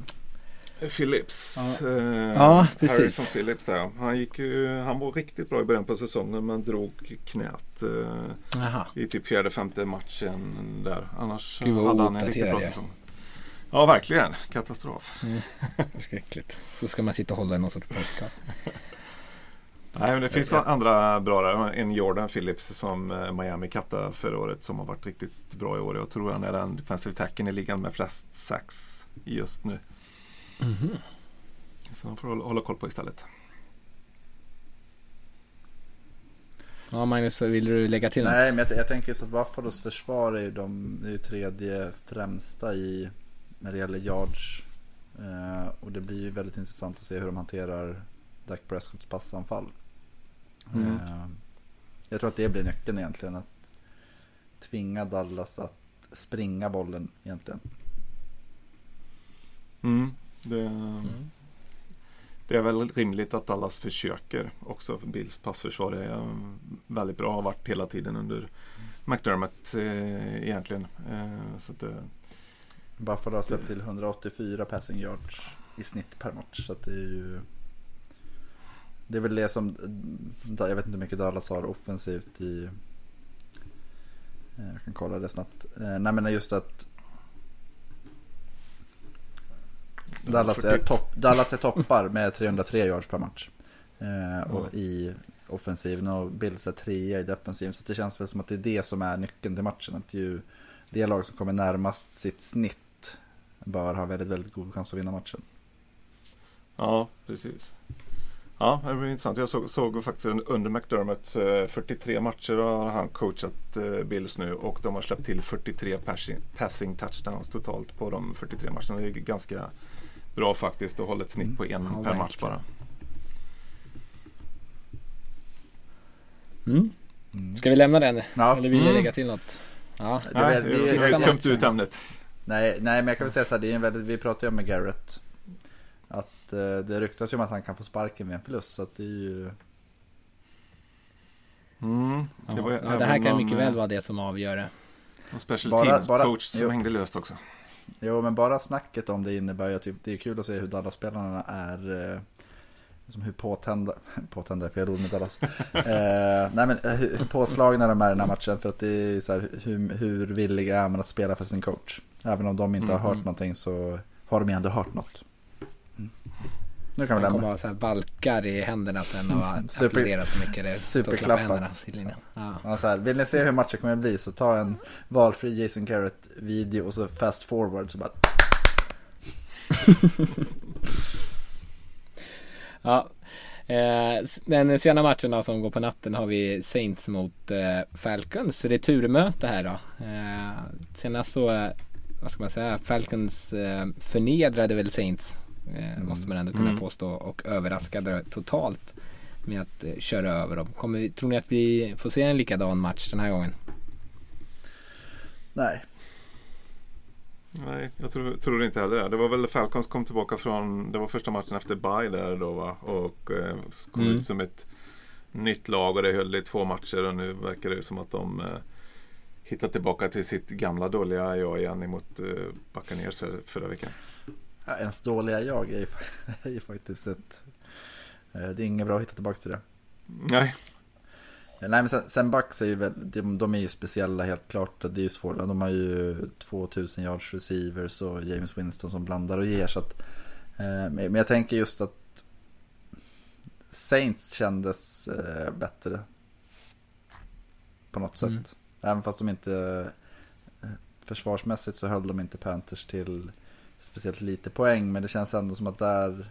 Phillips. Ja, eh, ja precis. Harrison Phillips där. Han, gick ju, han var riktigt bra i början på säsongen men drog knät eh, i typ fjärde, femte matchen där. Annars Gud, hade han en riktigt bra säsong. Ja, verkligen. Katastrof. Mm. Förskräckligt. Så ska man sitta och hålla i någon sorts podcast. Nej, men det finns andra bra där. En Jordan Phillips som eh, Miami kattade förra året som har varit riktigt bra i år. Jag tror han är den defensive tacken i ligan med flest sax just nu. Mm -hmm. Så de får hålla koll på istället. Ja Magnus, vill du lägga till något? Nej, men jag, jag tänker så att Buffalos försvar är ju de är ju tredje främsta i när det gäller yards. Eh, och det blir ju väldigt intressant att se hur de hanterar Dak Prescotts passanfall. Mm. Eh, jag tror att det blir nyckeln egentligen. Att tvinga Dallas att springa bollen egentligen. Mm. Det, mm. det, är väl rimligt att Dallas försöker också. Bills passförsvar är väldigt bra, har varit hela tiden under McDermott eh, egentligen. Eh, så det, Buffalo har släppt till 184 passing yards i snitt per match. Så det är ju det är väl det som, jag vet inte hur mycket Dallas har offensivt i, eh, jag kan kolla det snabbt. Eh, nej men just att Dallas är, topp, Dallas är toppar med 303 yards per match. Eh, och mm. i offensiven och Bills är trea i defensiven. Så det känns väl som att det är det som är nyckeln till matchen. Att ju det lag som kommer närmast sitt snitt bör ha väldigt, väldigt god chans att vinna matchen. Ja, precis. Ja, det blir intressant. Jag såg, såg faktiskt under McDermott 43 eh, matcher har han coachat eh, Bills nu och de har släppt till 43 passing, passing touchdowns totalt på de 43 matcherna. Det är ganska bra faktiskt och håller ett snitt på en mm. per match bara. Mm. Mm. Ska vi lämna den? Ja. Eller vill ni mm. lägga till något? Ja, det är, det är, det är, tömt ut ämnet. Nej, nej, men jag kan väl säga så här, det är en väldigt, vi pratade ju om med Garrett. Att eh, det ryktas ju om att han kan få sparken vid en förlust, så att det är ju... Mm, det, var, ja, det här kan mycket väl vara det som avgör det. En special bara, team bara, coach som jo. hängde löst också. Jo, men bara snacket om det innebär ju att det är kul att se hur Dallas-spelarna är eh, Liksom hur påtända, påtända för jag rolig med Dallas. eh, nej men eh, hur påslagna de är i den här matchen. För att det är så här, hur, hur villiga är man att spela för sin coach? Även om de inte mm. har hört någonting så har de ju ändå hört något. Mm. Nu kan vi lämna. kommer ha så här valkar i händerna sen och applådera så mycket det Superklappat. Ja. Ja, så här, vill ni se hur matchen kommer att bli så ta en valfri Jason Garrett video och så fast forward så bara Ja. Eh, den sena matchen då, som går på natten har vi Saints mot eh, Falcons. Returmöte här då. Eh, senast så, vad ska man säga, Falcons eh, förnedrade väl Saints mm. måste man ändå kunna mm. påstå. Och överraskade totalt med att eh, köra över dem. Kommer, tror ni att vi får se en likadan match den här gången? Nej. Nej, jag tror, tror inte heller det. Det var väl Falcons kom tillbaka från, det var första matchen efter bye där då va? Och eh, kom mm. ut som ett nytt lag och det höll i två matcher och nu verkar det som att de eh, hittat tillbaka till sitt gamla dåliga jag igen emot eh, Buccaneers förra veckan. Ja, ens dåliga jag är ju, är ju faktiskt ett... Eh, det är inget bra att hitta tillbaka till det. Nej. Nej men sen, sen Bucks är ju väl, de, de, är ju speciella helt klart. Det är ju svårt. De har ju 2000 yards receivers och James Winston som blandar och ger. Så att, eh, men jag tänker just att Saints kändes eh, bättre. På något mm. sätt. Även fast de inte eh, försvarsmässigt så höll de inte Panthers till speciellt lite poäng. Men det känns ändå som att där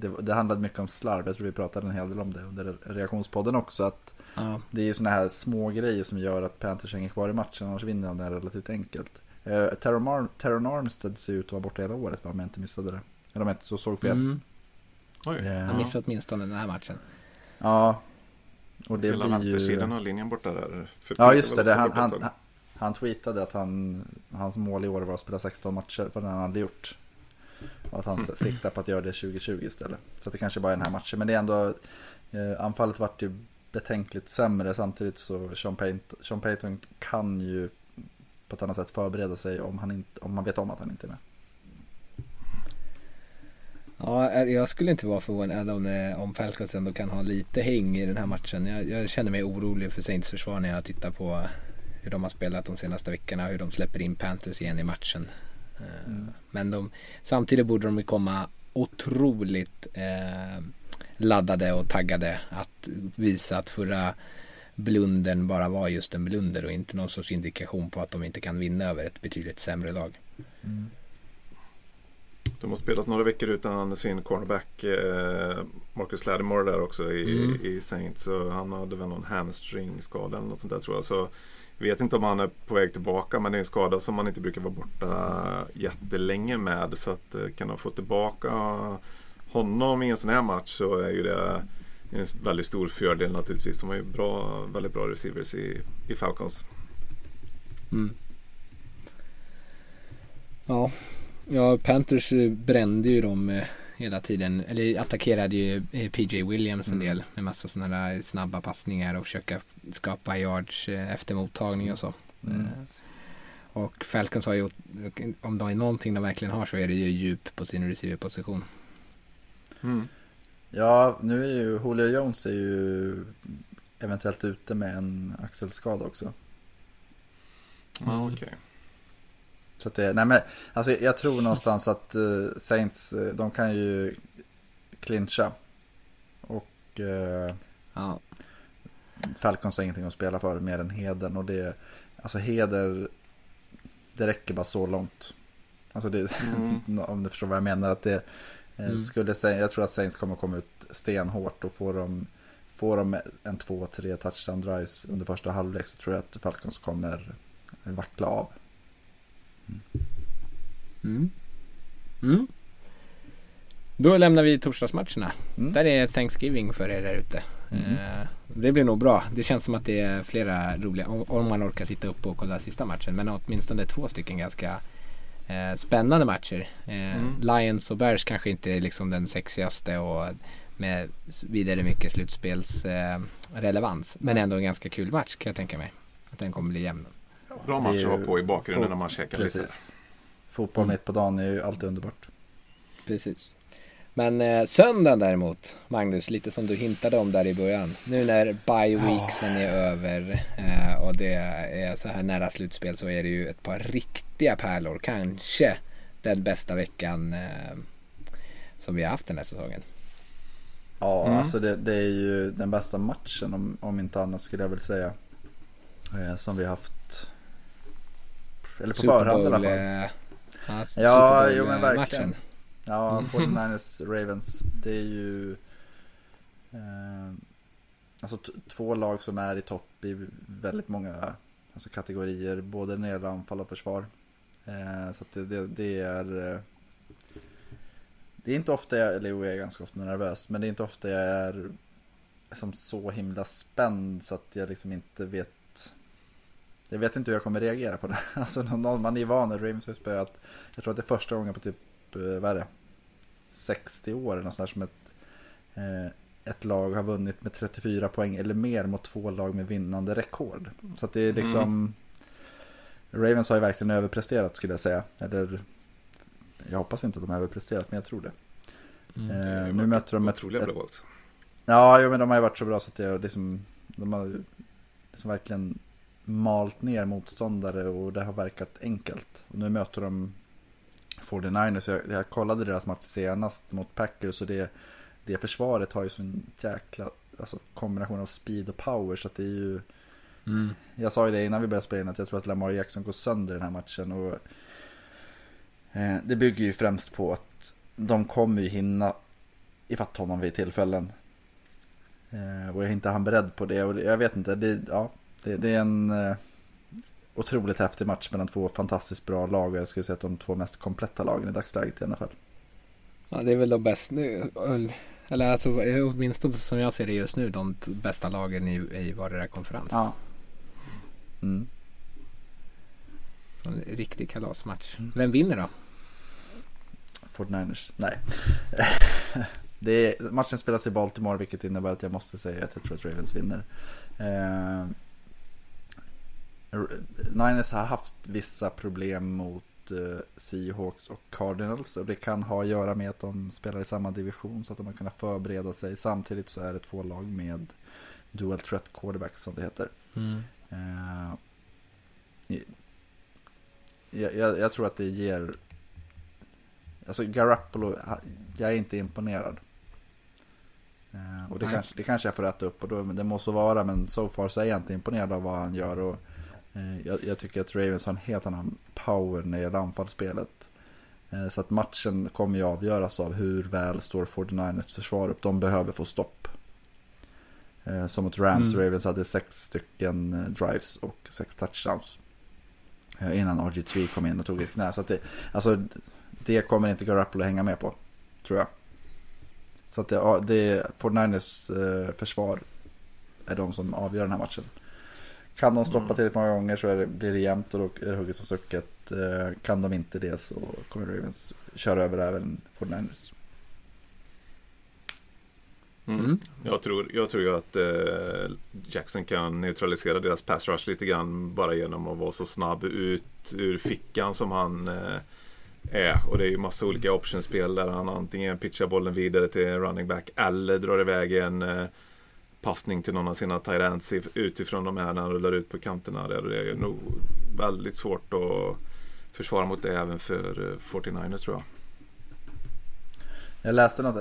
det, det handlade mycket om slarv. Jag tror vi pratade en hel del om det under reaktionspodden också. Att ja. Det är ju sådana här små grejer som gör att Panthers hänger kvar i matchen. Annars vinner de det relativt enkelt. Uh, Terron Armstead ser ut att vara borta hela året om jag inte missade det. Eller om jag inte så såg fel. Mm. Oj. Uh, han missade åtminstone den här matchen. Ja. Och det Hela blir ju... vänstersidan av linjen borta där. ja just det. det han, han, han, han tweetade att han, hans mål i år var att spela 16 matcher. För den han hade gjort. Och att han siktar på att göra det 2020 istället. Så det kanske bara är den här matchen. Men det är ändå, eh, anfallet vart ju betänkligt sämre. Samtidigt så Sean Payton, Sean Payton kan ju på ett annat sätt förbereda sig om, han inte, om man vet om att han inte är med. Ja, eh, jag skulle inte vara förvånad om, eh, om Falcons ändå kan ha lite häng i den här matchen. Jag, jag känner mig orolig för Saints försvar när jag tittar på hur de har spelat de senaste veckorna. Hur de släpper in Panthers igen i matchen. Mm. Men de, samtidigt borde de ju komma otroligt eh, laddade och taggade att visa att förra blundern bara var just en blunder och inte någon sorts indikation på att de inte kan vinna över ett betydligt sämre lag. Mm. De har spelat några veckor utan sin cornerback eh, Marcus Lattimore där också i, mm. i Saints. Så han hade väl någon hamstring-skada eller något sånt där tror jag. Så vet inte om han är på väg tillbaka men det är en skada som man inte brukar vara borta jättelänge med. Så att eh, kan de få tillbaka honom i en sån här match så är ju det en väldigt stor fördel naturligtvis. De har ju bra, väldigt bra receivers i, i Falcons. Mm. Ja. ja, Panthers brände ju dem eh, hela tiden. Eller attackerade ju eh, PJ Williams en mm. del med massa sådana där snabba passningar och försöka skapa yards eh, efter mottagning och så. Mm. Eh, och Falcons har ju, om det är någonting de verkligen har så är det ju djup på sin receiverposition. Mm. Ja, nu är ju Julio Jones är ju eventuellt ute med en axelskada också. Ja, mm. okej. Okay. Så det, nej men, alltså jag tror någonstans att uh, Saints, uh, de kan ju clincha. Och uh, ja. Falcons har ingenting att spela för mer än Heden. Och det, alltså Heder, det räcker bara så långt. Alltså det, mm. om du förstår vad jag menar. Att det, mm. skulle, jag tror att Saints kommer komma ut stenhårt och får de, får de en två, tre touchdown drives under första halvlek så tror jag att Falcons kommer vackla av. Mm. Mm. Då lämnar vi torsdagsmatcherna. Mm. Där är Thanksgiving för er där ute. Mm. Eh, det blir nog bra. Det känns som att det är flera roliga, om man orkar sitta upp och kolla sista matchen. Men åtminstone två stycken ganska eh, spännande matcher. Eh, mm. Lions och Bears kanske inte är liksom den sexigaste och med vidare mycket slutspelsrelevans. men ändå en ganska kul match kan jag tänka mig. Att den kommer bli jämn. Bra match att ha på i bakgrunden när man käkar precis. lite. Fotboll mm. mitt på dagen är ju alltid underbart. Precis. Men eh, söndagen däremot, Magnus, lite som du hintade om där i början. Nu när bye weeksen är över eh, och det är så här nära slutspel så är det ju ett par riktiga pärlor. Kanske den bästa veckan eh, som vi har haft den här säsongen. Ja, mm. alltså det, det, är ju den bästa matchen om, om inte annat skulle jag väl säga. Eh, som vi har haft. Eller på förhand i alla fall. Eh, alltså, ja, jo men verkligen. Matchen. Ja, 49ers Ravens. Det är ju eh, alltså två lag som är i topp i väldigt många alltså, kategorier. Både när det gäller anfall och försvar. Eh, så det, det, det, är eh, det är inte ofta jag, eller jo jag är ganska ofta nervös, men det är inte ofta jag är som så himla spänd så att jag liksom inte vet jag vet inte hur jag kommer reagera på det. Alltså man är van när Ravens har spöat. Jag tror att det är första gången på typ, eh, vad är det? 60 år eller något sånt som ett, eh, ett lag har vunnit med 34 poäng eller mer mot två lag med vinnande rekord. Så att det är liksom mm. Ravens har ju verkligen överpresterat skulle jag säga. Eller jag hoppas inte att de har överpresterat men jag tror det. Mm. Eh, nu möter de ett... ett ja, jo, men de har ju varit så bra så att det, liksom, de har liksom verkligen malt ner motståndare och det har verkat enkelt. Och nu möter de 49ers. Jag, jag kollade deras match senast mot Packers och det, det försvaret har ju sån jäkla alltså, kombination av speed och power så att det är ju mm. Jag sa ju det innan vi började spela in att jag tror att Lamar Jackson går sönder den här matchen och eh, Det bygger ju främst på att de kommer ju hinna ifatt honom vid tillfällen eh, Och jag är inte han beredd på det och jag vet inte, det, ja, det, det är en eh, otroligt häftig match mellan två fantastiskt bra lag. Jag skulle säga att de två mest kompletta lagen i dagsläget i alla fall. Ja, det är väl de bästa nu. Eller alltså, åtminstone som jag ser det just nu, de bästa lagen i, i vardera konferens. Ja. Mm. Så en riktig kalasmatch. Mm. Vem vinner då? 49ers? Nej. det är, matchen spelas i Baltimore vilket innebär att jag måste säga att jag tror att Ravens vinner. Eh, Niners har haft vissa problem mot uh, Seahawks och Cardinals och det kan ha att göra med att de spelar i samma division så att de har kunnat förbereda sig. Samtidigt så är det två lag med dual threat quarterbacks som det heter. Mm. Uh, jag, jag, jag, tror att det ger... Alltså Garoppolo, jag är inte imponerad. Uh, och det kanske, det kanske jag får rätta upp och då, det måste vara men so far så är jag inte imponerad av vad han gör. Och, Eh, jag, jag, tycker att Ravens har en helt annan power när det gäller anfallsspelet. Eh, så att matchen kommer ju avgöras av hur väl står 49ers försvar upp. De behöver få stopp. Eh, som mot Rams, mm. Ravens hade sex stycken drives och sex touchdowns. Innan RG3 kom in och tog ett knä. Så det, alltså, det kommer inte Garoppolo hänga med på, tror jag. Så att det, det 49ers försvar är de som avgör den här matchen. Kan de stoppa mm. tillräckligt många gånger så det, blir det jämnt och då är det hugget som stucket. Eh, kan de inte det så kommer Ravens köra över även 49ers. Mm. Mm. Jag, tror, jag tror ju att eh, Jackson kan neutralisera deras pass rush lite grann bara genom att vara så snabb ut ur fickan som han eh, är. Och det är ju massa olika optionspel där han antingen pitchar bollen vidare till running back eller drar iväg en eh, passning till någon av sina tight utifrån de här när han rullar ut på kanterna. Där. Det är nog väldigt svårt att försvara mot det även för 49ers eh, tror jag. Jag läste något,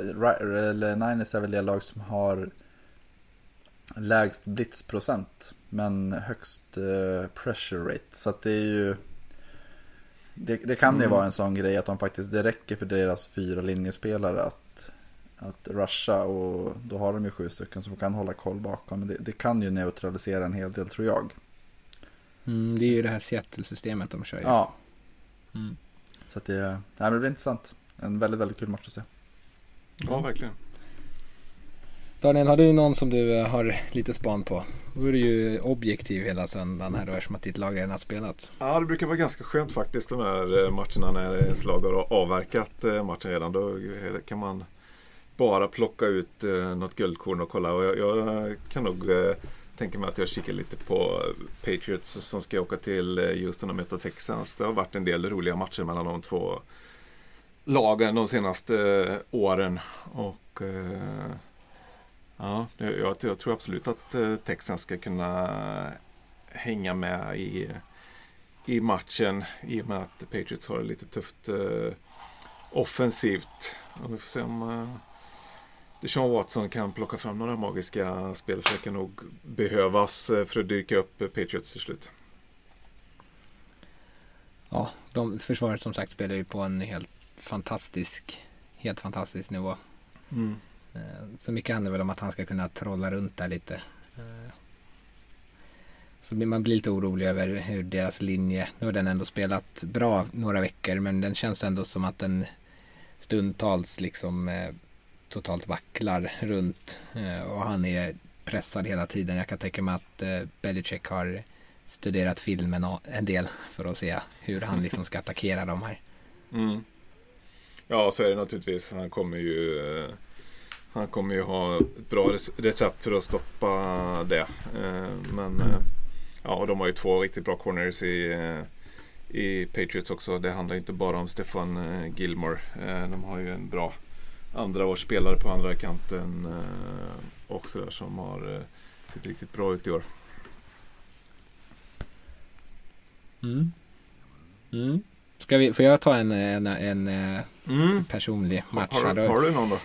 Niners är väl det lag som har lägst blitzprocent men högst pressure rate. Så att det är ju det, det kan ju mm. vara en sån grej att de faktiskt, det räcker för deras fyra linjespelare att att rusha och då har de ju sju stycken som kan hålla koll bakom. Men det, det kan ju neutralisera en hel del tror jag. Mm, det är ju det här Seattle-systemet de kör ju. Ja. Mm. Så att det, nej, det blir intressant. En väldigt, väldigt kul match att se. Ja, verkligen. Daniel, har du någon som du eh, har lite span på? Då är du ju objektiv hela söndagen här då eftersom att ditt lag redan har spelat. Ja, det brukar vara ganska skönt faktiskt de här eh, matcherna när ens lag har avverkat eh, matchen redan. Då kan man bara plocka ut eh, något guldkorn och kolla. Och jag, jag kan nog eh, tänka mig att jag kikar lite på Patriots som ska åka till eh, Houston och möta Texans. Det har varit en del roliga matcher mellan de två lagen de senaste eh, åren. Och eh, ja, jag, jag, tror absolut att eh, ska kunna hänga med i, i matchen i och med att Patriots har det lite tufft eh, offensivt. Och vi får se om eh, Deshaun Watson kan plocka fram några magiska spel för det kan nog behövas eh, för att dyka upp Patriots till slut. Ja, de, försvaret som sagt spelar ju på en helt fantastisk, helt fantastisk nivå. Mm. Eh, så mycket handlar väl om att han ska kunna trolla runt där lite. Eh, så man blir lite orolig över hur deras linje, nu har den ändå spelat bra några veckor men den känns ändå som att den stundtals liksom eh, totalt vacklar runt eh, och han är pressad hela tiden. Jag kan tänka mig att eh, Belichick har studerat filmen en del för att se hur han liksom ska attackera de här. Mm. Ja, så är det naturligtvis. Han kommer ju eh, han kommer ju ha ett bra recept för att stoppa det. Eh, men eh, ja, och de har ju två riktigt bra corners i, eh, i Patriots också. Det handlar inte bara om Stefan Gilmore. De har ju en bra andra års spelare på andra kanten också där som har sett riktigt bra ut i år. Mm. Mm. Ska vi, får jag ta en, en, en eh, mm. personlig match? Har, har, har du någon då?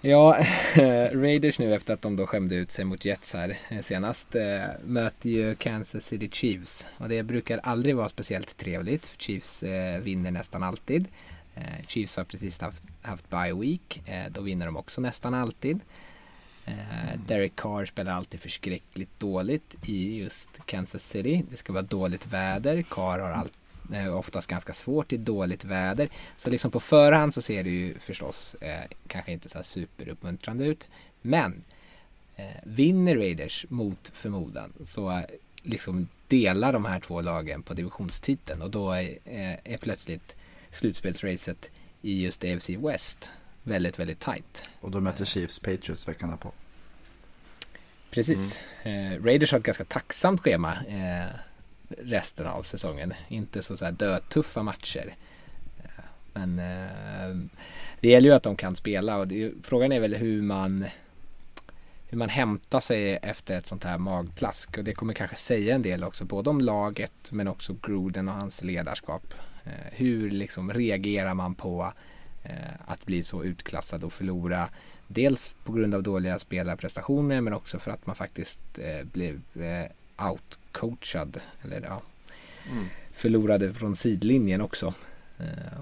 Ja, Raiders nu efter att de då skämde ut sig mot Jets här eh, senast möter ju Kansas City Chiefs och det brukar aldrig vara speciellt trevligt för Chiefs vinner nästan alltid. Äh, Chiefs har precis haft, haft bye week, då vinner de också nästan alltid. Eh, Derek Carr spelar alltid förskräckligt dåligt i just Kansas City. Det ska vara dåligt väder. Carr har allt, eh, oftast ganska svårt i dåligt väder. Så liksom på förhand så ser det ju förstås eh, kanske inte så här superuppmuntrande ut. Men eh, vinner Raiders mot förmodan så eh, liksom delar de här två lagen på divisionstiteln och då är, eh, är plötsligt slutspelsracet i just AFC West väldigt, väldigt tight. Och då möter Chiefs Patriots veckan på. Precis. Mm. Eh, Raiders har ett ganska tacksamt schema eh, resten av säsongen. Inte så, så här dödtuffa matcher. Eh, men eh, det gäller ju att de kan spela och det, frågan är väl hur man hur man hämtar sig efter ett sånt här magplask och det kommer kanske säga en del också både om laget men också Gruden och hans ledarskap. Eh, hur liksom reagerar man på Eh, att bli så utklassad och förlora. Dels på grund av dåliga spelarprestationer men också för att man faktiskt eh, blev outcoachad. Eller ja, mm. förlorade från sidlinjen också.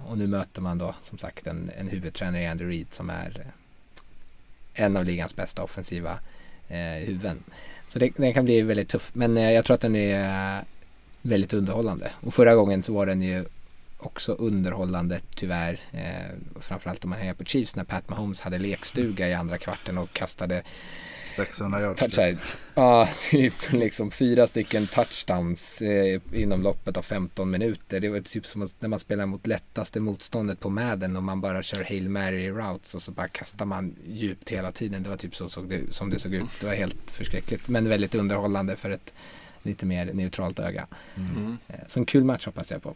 Och nu möter man då som sagt en, en huvudtränare i Andy Reid som är en av ligans bästa offensiva eh, huvuden. Så det, den kan bli väldigt tuff. Men eh, jag tror att den är väldigt underhållande. Och förra gången så var den ju också underhållande tyvärr. Eh, framförallt om man hejar på Chiefs när Pat Mahomes hade lekstuga i andra kvarten och kastade 600 yards. Typ. Ja, typ liksom fyra stycken touchdowns eh, inom loppet av 15 minuter. Det var typ som när man spelar mot lättaste motståndet på Madden och man bara kör Hail Mary routes och så bara kastar man djupt hela tiden. Det var typ så såg det, som det såg ut. Det var helt förskräckligt men väldigt underhållande för ett lite mer neutralt öga. Mm. Eh, så en kul match hoppas jag på.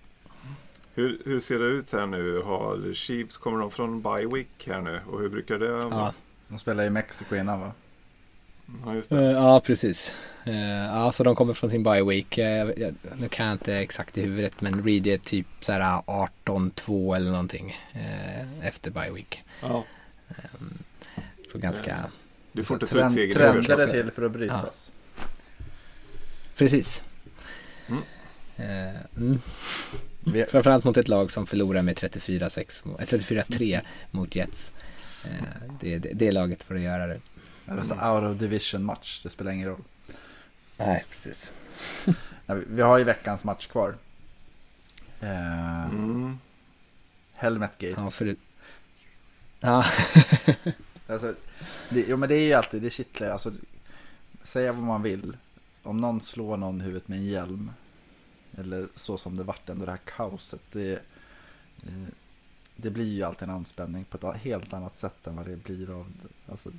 Hur, hur ser det ut här nu? Har Chiefs, kommer de från bye week här nu? Och hur brukar det vara? Ja. De spelar i Mexiko innan va? Ja, just det. Uh, ja, precis. Uh, ja, så de kommer från sin bye week. Uh, nu kan jag inte exakt i huvudet, men Reed är typ så här 18-2 eller någonting efter bye week. Ja. Um, så ganska... Du får inte ta ut segern Trender det till för att brytas. Ja. Precis. Mm. Mm. Vi... Framförallt mot ett lag som förlorar med 34-3 eh, mot Jets. Eh, det, det, det laget för att göra det. Alltså out of division match, det spelar ingen roll. Nej, precis. vi har ju veckans match kvar. Eh, mm. Helmet Gate. Ja, för Ja. alltså, det, jo men det är ju alltid, det kittlar, alltså säga vad man vill. Om någon slår någon i huvudet med en hjälm eller så som det vart ändå det här kaoset. Det, eh, det blir ju alltid en anspänning på ett helt annat sätt än vad det blir av alltså,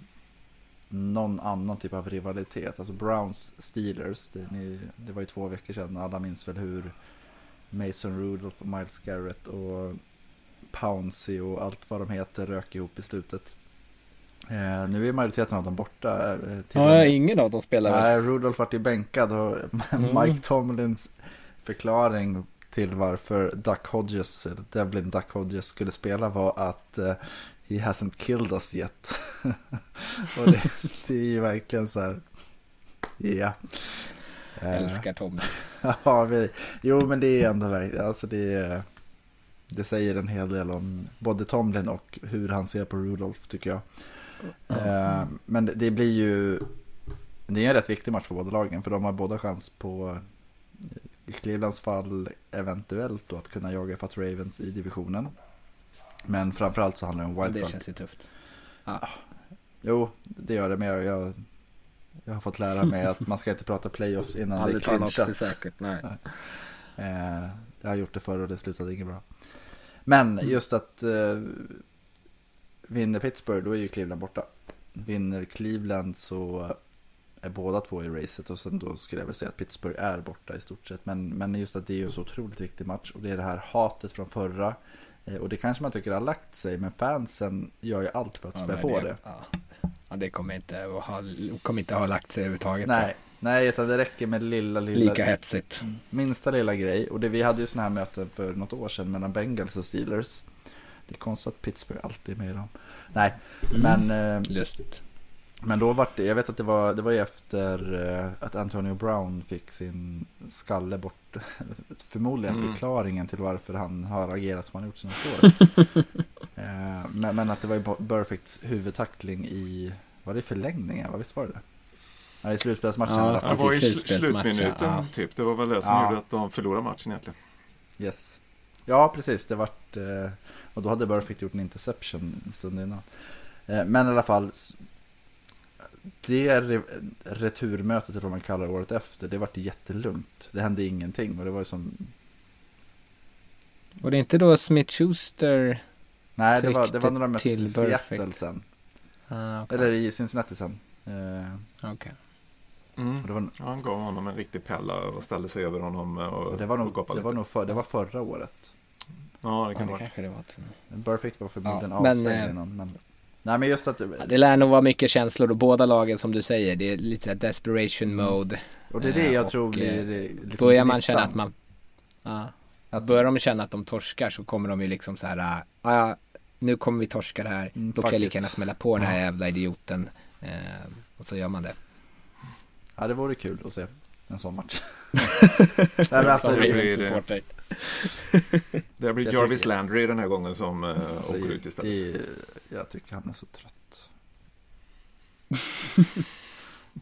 någon annan typ av rivalitet. Alltså Browns Steelers, det, det var ju två veckor sedan. Alla minns väl hur Mason Rudolph och Miles Garrett och Pouncy och allt vad de heter rök ihop i slutet. Eh, nu är majoriteten av dem borta. Eh, ja, ingen av dem spelar Nej, Rudolph vart ju bänkad och mm. Mike Tomlins förklaring till varför Duck Hodges, eller Devlin Duck Hodges skulle spela var att uh, he hasn't killed us yet. och det, det, är ju verkligen så här, ja. Yeah. Älskar Tommy. ja, vi, jo men det är ändå verkligen, alltså det, det säger en hel del om både Tomlin och hur han ser på Rudolph tycker jag. Mm. Men det, det blir ju, det är en rätt viktig match för båda lagen för de har båda chans på i Clevelands fall eventuellt då att kunna jaga fatt Ravens i divisionen. Men framförallt så handlar det om Ja, det wildcard. känns ju tufft. Jo, det gör det. Men jag, jag, jag har fått lära mig att man ska inte prata playoffs innan det är clinchat. säkert. Nej. Eh, jag har gjort det förr och det slutade inget bra. Men just att eh, vinner Pittsburgh då är ju Cleveland borta. Vinner Cleveland så är båda två i racet och sen då skulle jag väl säga att Pittsburgh är borta i stort sett. Men, men just att det är ju en så otroligt viktig match och det är det här hatet från förra. Eh, och det kanske man tycker har lagt sig men fansen gör ju allt för att Ja, spä på det, det. Ja. ja, det kommer inte att ha, kommer inte att ha lagt sig överhuvudtaget. Nej, nej utan det räcker med lilla, lilla, Lika hetsigt. minsta lilla grej. Och det, vi hade ju sådana här möten för något år sedan mellan Bengals och Steelers. Det är konstigt att Pittsburgh alltid är med i dem. Nej, men, eh, Lustigt. Men då var det, jag vet att det var, det var ju efter eh, att Antonio Brown fick sin skalle bort. Förmodligen Mm. förklaringen till varför han har agerat som han gjort senaste året. Eh, men, men att det var ju Burficts huvudtackling i, var det förlängningen? Vad visst var det det? Nej, i slutspelsmatchen. Ja, Det var i slutminuten ja. typ. Det var väl det som Ja. gjorde att de förlorade matchen egentligen. Yes. Ja, precis. Det vart... Eh, och då hade Burfict gjort en interception en stund innan. Men i alla fall. Det re- returmötet, eller vad man kallar det, året efter, det vart jättelugnt. Det hände ingenting och det var ju som... Och det inte då Smith Schuster? Nej, det var, det var när de mötte till Seattle sen. Ah, okay. Eller i Cincinnati sen. Eh, okay. Mm. det var, Ja, han gav honom en riktig pella och ställde sig över honom och, och det var nog, det var nog för, det var förra året. Ja, det Ja, kan det vara. kanske det var. Burfict var förmodligen Ja, avstängd eh, innan. Men, nej, men just att... Ja, det lär nog vara mycket känslor och båda lagen som du säger, det är lite såhär desperation mode. och det är det jag och, tror blir... eh, eh, Liksom Börjar man känna att man, ja, Att- börjar de känna att de torskar så kommer de ju liksom så här, ja, ja, nu kommer vi torska det här, Mm, då kan jag lika gärna smälla på den här jävla idioten. Eh, och så gör man det. Ja, det vore kul att se en sån match. Nej, men alltså, det, blir- supporter. Det blir Jarvis tycker- Landry den här gången som eh, alltså, åker ut istället. det, jag tycker han är så trött.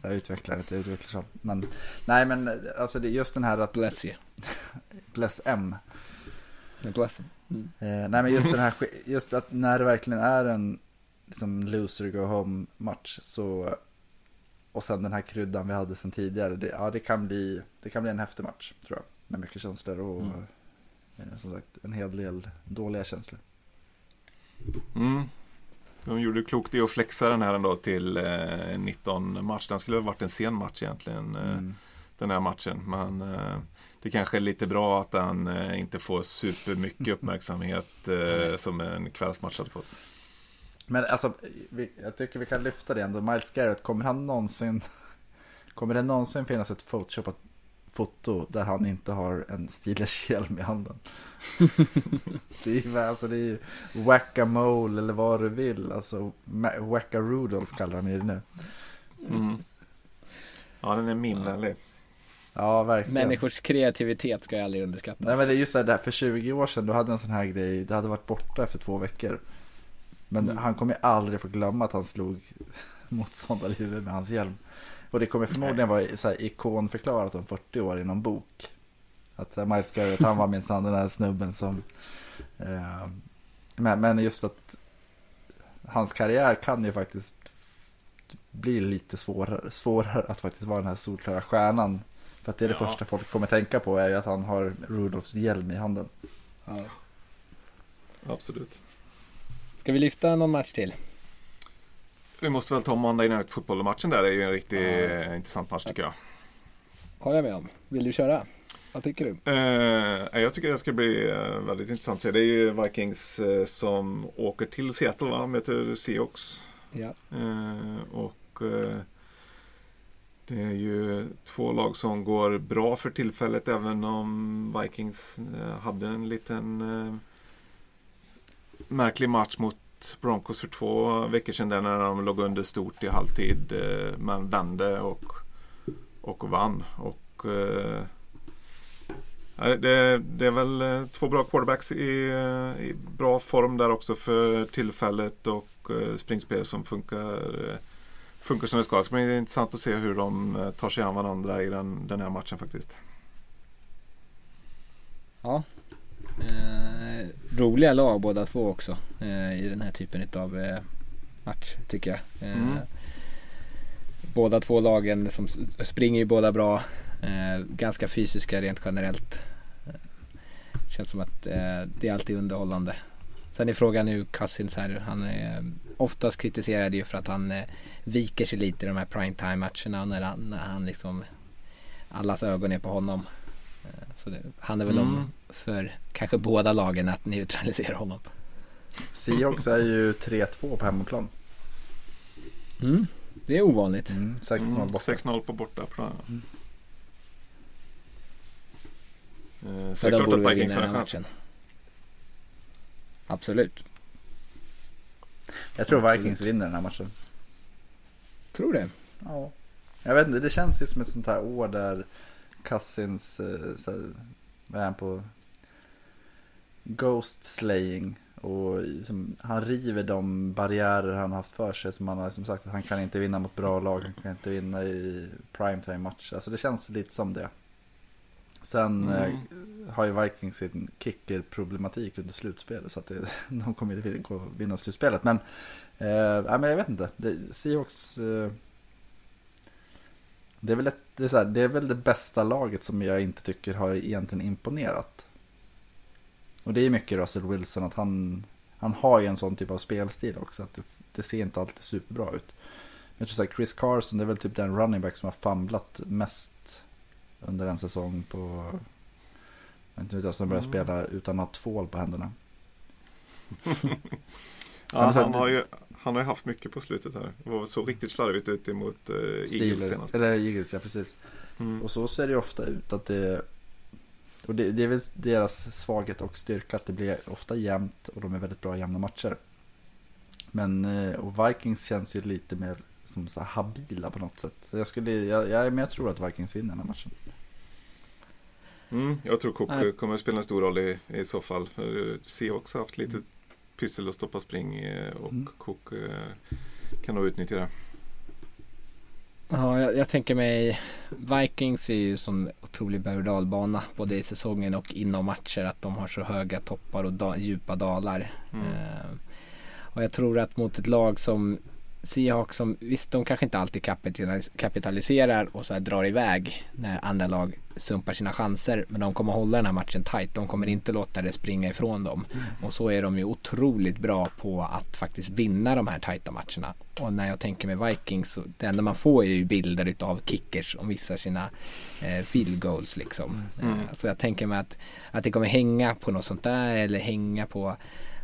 jag utvecklar inte, jag utvecklar sånt. Men, nej men alltså det är just den här att Bless you. Bless M. Bless you. Eh, nej men just den här, just att när det verkligen är en liksom, loser go home match så och sen den här kryddan vi hade sen tidigare. Det, ja, det kan bli, det kan bli en häftig match tror jag. Med mycket känslor och Mm. Eh, som sagt en hel del dåliga känslor. Mm. De gjorde klokt i att flexa den här ändå till eh, 19 match. Den skulle ha varit en sen match egentligen. Eh, Mm. Den här matchen. Men eh, det kanske är lite bra att den eh, inte får supermycket uppmärksamhet eh, som en kvällsmatch hade fått. Men alltså, vi, jag tycker vi kan lyfta det ändå. Miles Garrett, kommer han någonsin... Kommer det någonsin finnas ett photoshopat foto där han inte har en Steelers-hjälm i handen? det är ju alltså, det är ju whack-a-mole eller vad du vill. Alltså, Ma- wacka-Rudolph kallar de ju det nu. Mm. Ja, den är mimvänlig. Ja, verkligen. Människors kreativitet ska ju aldrig underskattas. Nej men det är just det där, för 20 år sedan, då hade en sån här grej, det hade varit borta efter två veckor. Men Mm. han kommer ju aldrig få glömma att han slog motståndare i huvudet med hans hjälm. Och det kommer förmodligen vara så här ikonförklarat om 40 år i någon bok. Att här, Miles Garrett, han var minsann den här snubben som... Eh, men, men just att hans karriär kan ju faktiskt bli lite svårare, svårare att faktiskt vara den här solklara stjärnan. För att det är det Ja. första folk kommer tänka på är ju att han har Rudolfs hjälm i handen. Ja. Absolut. Ska vi lyfta någon match till? Vi måste väl ta Monday Night Football-matchen där. Det är ju en riktigt eh, intressant match tycker jag. Håller jag med om. Vill du köra? Vad tycker du? Eh, jag tycker det ska bli eh, väldigt intressant att se. Det är ju Vikings eh, som åker till Seattle va? Möter Seahawks. Ja. Eh, och eh, det är ju två lag som går bra för tillfället även om Vikings hade en liten märklig match mot Broncos för två veckor sedan där när de låg under stort i halvtid eh, men vände och, och vann. Och, eh, Det, det är väl eh, två bra quarterbacks i, i bra form där också för tillfället och springspel som funkar, funkar som det ska. Så det bli intressant att se hur de tar sig an varandra i den, den här matchen faktiskt. Ja. Eh, roliga lag båda två också eh, i den här typen av eh, match tycker jag. Mm. Båda två lagen som springer ju båda bra. Ganska fysiska rent generellt. Känns som att det är alltid underhållande. Sen är frågan nu Cousins här. Han är oftast kritiserad ju för att han viker sig lite i de här primetime matcherna när han, när han liksom allas ögon är på honom. Eh, Så det handlar väl om Mm. för kanske båda lagen att neutralisera honom. Seahawks är ju 3-2 på hemmaplan. Mm. Det är ovanligt. Mm, 6-0 Mm, borta. 6-0 på borta. Bra. Eh, Så Så det de är klart att vi Vikings har en chans. Absolut. Jag tror Absolut. Vikings vinner den här matchen. Tror det. Ja. Jag vet inte, det känns ju som ett sånt här år där Cousins, eh, så här, vad är han på? Ghost slaying. Och liksom, han river de barriärer han haft för sig. Som han har som sagt att han kan inte vinna mot bra lag. Han kan inte vinna i primetime match. Alltså det känns lite som det. Sen Mm. eh, har ju Vikings sin kicker-problematik under slutspelet. Så att det, de kommer inte vinna slutspelet. Men, eh, nej, men jag vet inte. Det, Seahawks... Eh, det är, väl ett, det, är här, det är väl det bästa laget som jag inte tycker har egentligen imponerat. Och det är mycket Russell Wilson att han, han har ju en sån typ av spelstil också. Att det, det ser inte alltid superbra ut. Jag tror så här, Chris Carson det är väl typ den running back som har famlat mest under en säsong på... Jag vet inte, som börjar Mm. spela utan att ha tvål på händerna. Ja, han, har ju, han har ju haft mycket på slutet här. Det var så riktigt slarvigt ute mot uh, Eagles senast. eller Eagles, ja precis. Mm. Och så ser det ju ofta ut att det och det, det är väl deras svaghet och styrka att det blir ofta jämnt och de är väldigt bra i jämna matcher. Men eh, och Vikings känns ju lite mer som så här habila på något sätt. Så jag skulle, jag, jag, men jag tror att Vikings vinner den här matchen. Mm, jag tror Cook Nej. eh, kommer att spela en stor roll i, i så fall. För eh, Seahawks har haft lite pyssel att stoppa spring eh, och Mm. Cook eh, kan nog utnyttja det. Ja, jag, jag tänker mig Vikings är ju som otrolig berg och dalbana både i säsongen och inom matcher att de har så höga toppar och da, djupa dalar. Mm. Eh, och jag tror att mot ett lag som Seahawks som visst de kanske inte alltid kapitalis- kapitaliserar och så här drar iväg när andra lag sumpar sina chanser men de kommer hålla den här matchen tight. De kommer inte låta det springa ifrån dem. Och så är de ju otroligt bra på att faktiskt vinna de här tajta matcherna. Och när jag tänker med Vikings, så det enda man får är ju bilder utav kickers som missar sina eh, field goals liksom. Mm. Eh, så jag tänker mig att, att det kommer hänga på något sånt där eller hänga på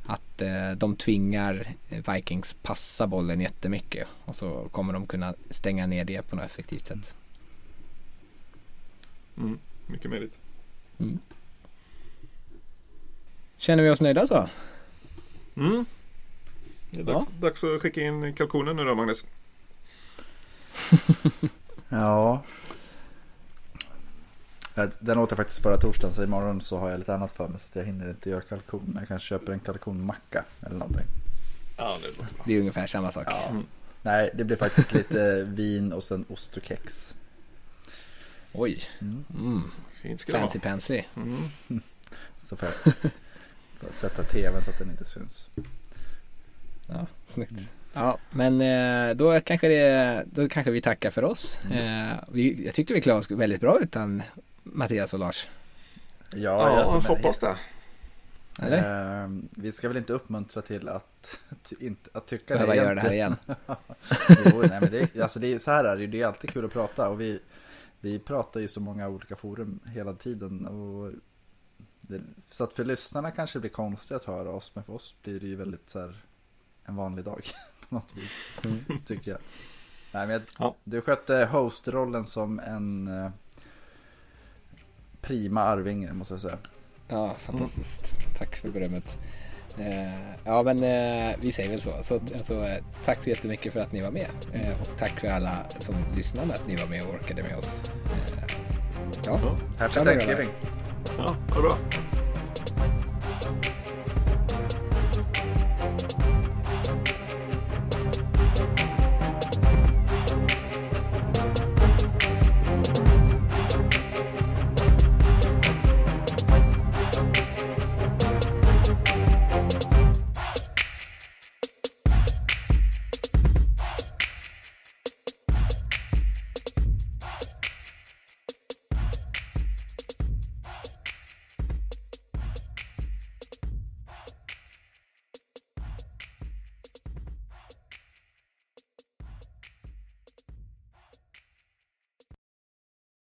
att eh, de tvingar Vikings passa bollen jättemycket och så kommer de kunna stänga ner det på något effektivt sätt. Mm, mycket möjligt. Känner vi oss nöjda så? Mm. Det är dags, dags att skicka in kalkonen nu då Magnus. Ja. Ja, Den åt jag faktiskt förra torsdagen så imorgon så har jag lite annat för mig så att jag hinner inte göra kalkon. Jag kanske köper en kalkonmacka eller någonting. Ja, det låter bra. Det är ungefär samma sak. Ja. Mm. Nej, det blir faktiskt lite vin och sen ost och kex. Oj, Mm. mm. Fint ska det fancy vara. pansy. Mm. Så får jag, får jag sätta tvn så att den inte syns. Ja, snyggt. Ja, men eh, då kanske, det, då kanske vi tackar för oss. Mm. Eh, vi, jag tyckte vi klarade oss väldigt bra utan Mattias och Lars. Ja, Ja, men- hoppas det. Eller? Eh, vi ska väl inte uppmuntra till att, ty, inte, att tycka Behöva det göra det här igen. jo, nej, men det, är- alltså det är, så här är det ju, det är alltid kul att prata och vi, vi pratar ju i så många olika forum hela tiden. Och det, så att för lyssnarna kanske det blir konstigt att höra oss, men för oss blir det ju väldigt så här en vanlig dag på något vis, Mm. tycker jag. Nej, men jag, Ja. Du skötte hostrollen som en eh, prima arvinge, måste jag säga. Ja, fantastiskt. Tack för berömmet. Eh, ja, men eh, vi säger väl så. så alltså, eh, tack så jättemycket för att ni var med. Och tack för alla som lyssnade att ni var med och orkade med oss. Ja, Happy. Thanksgiving! ja, ha det bra.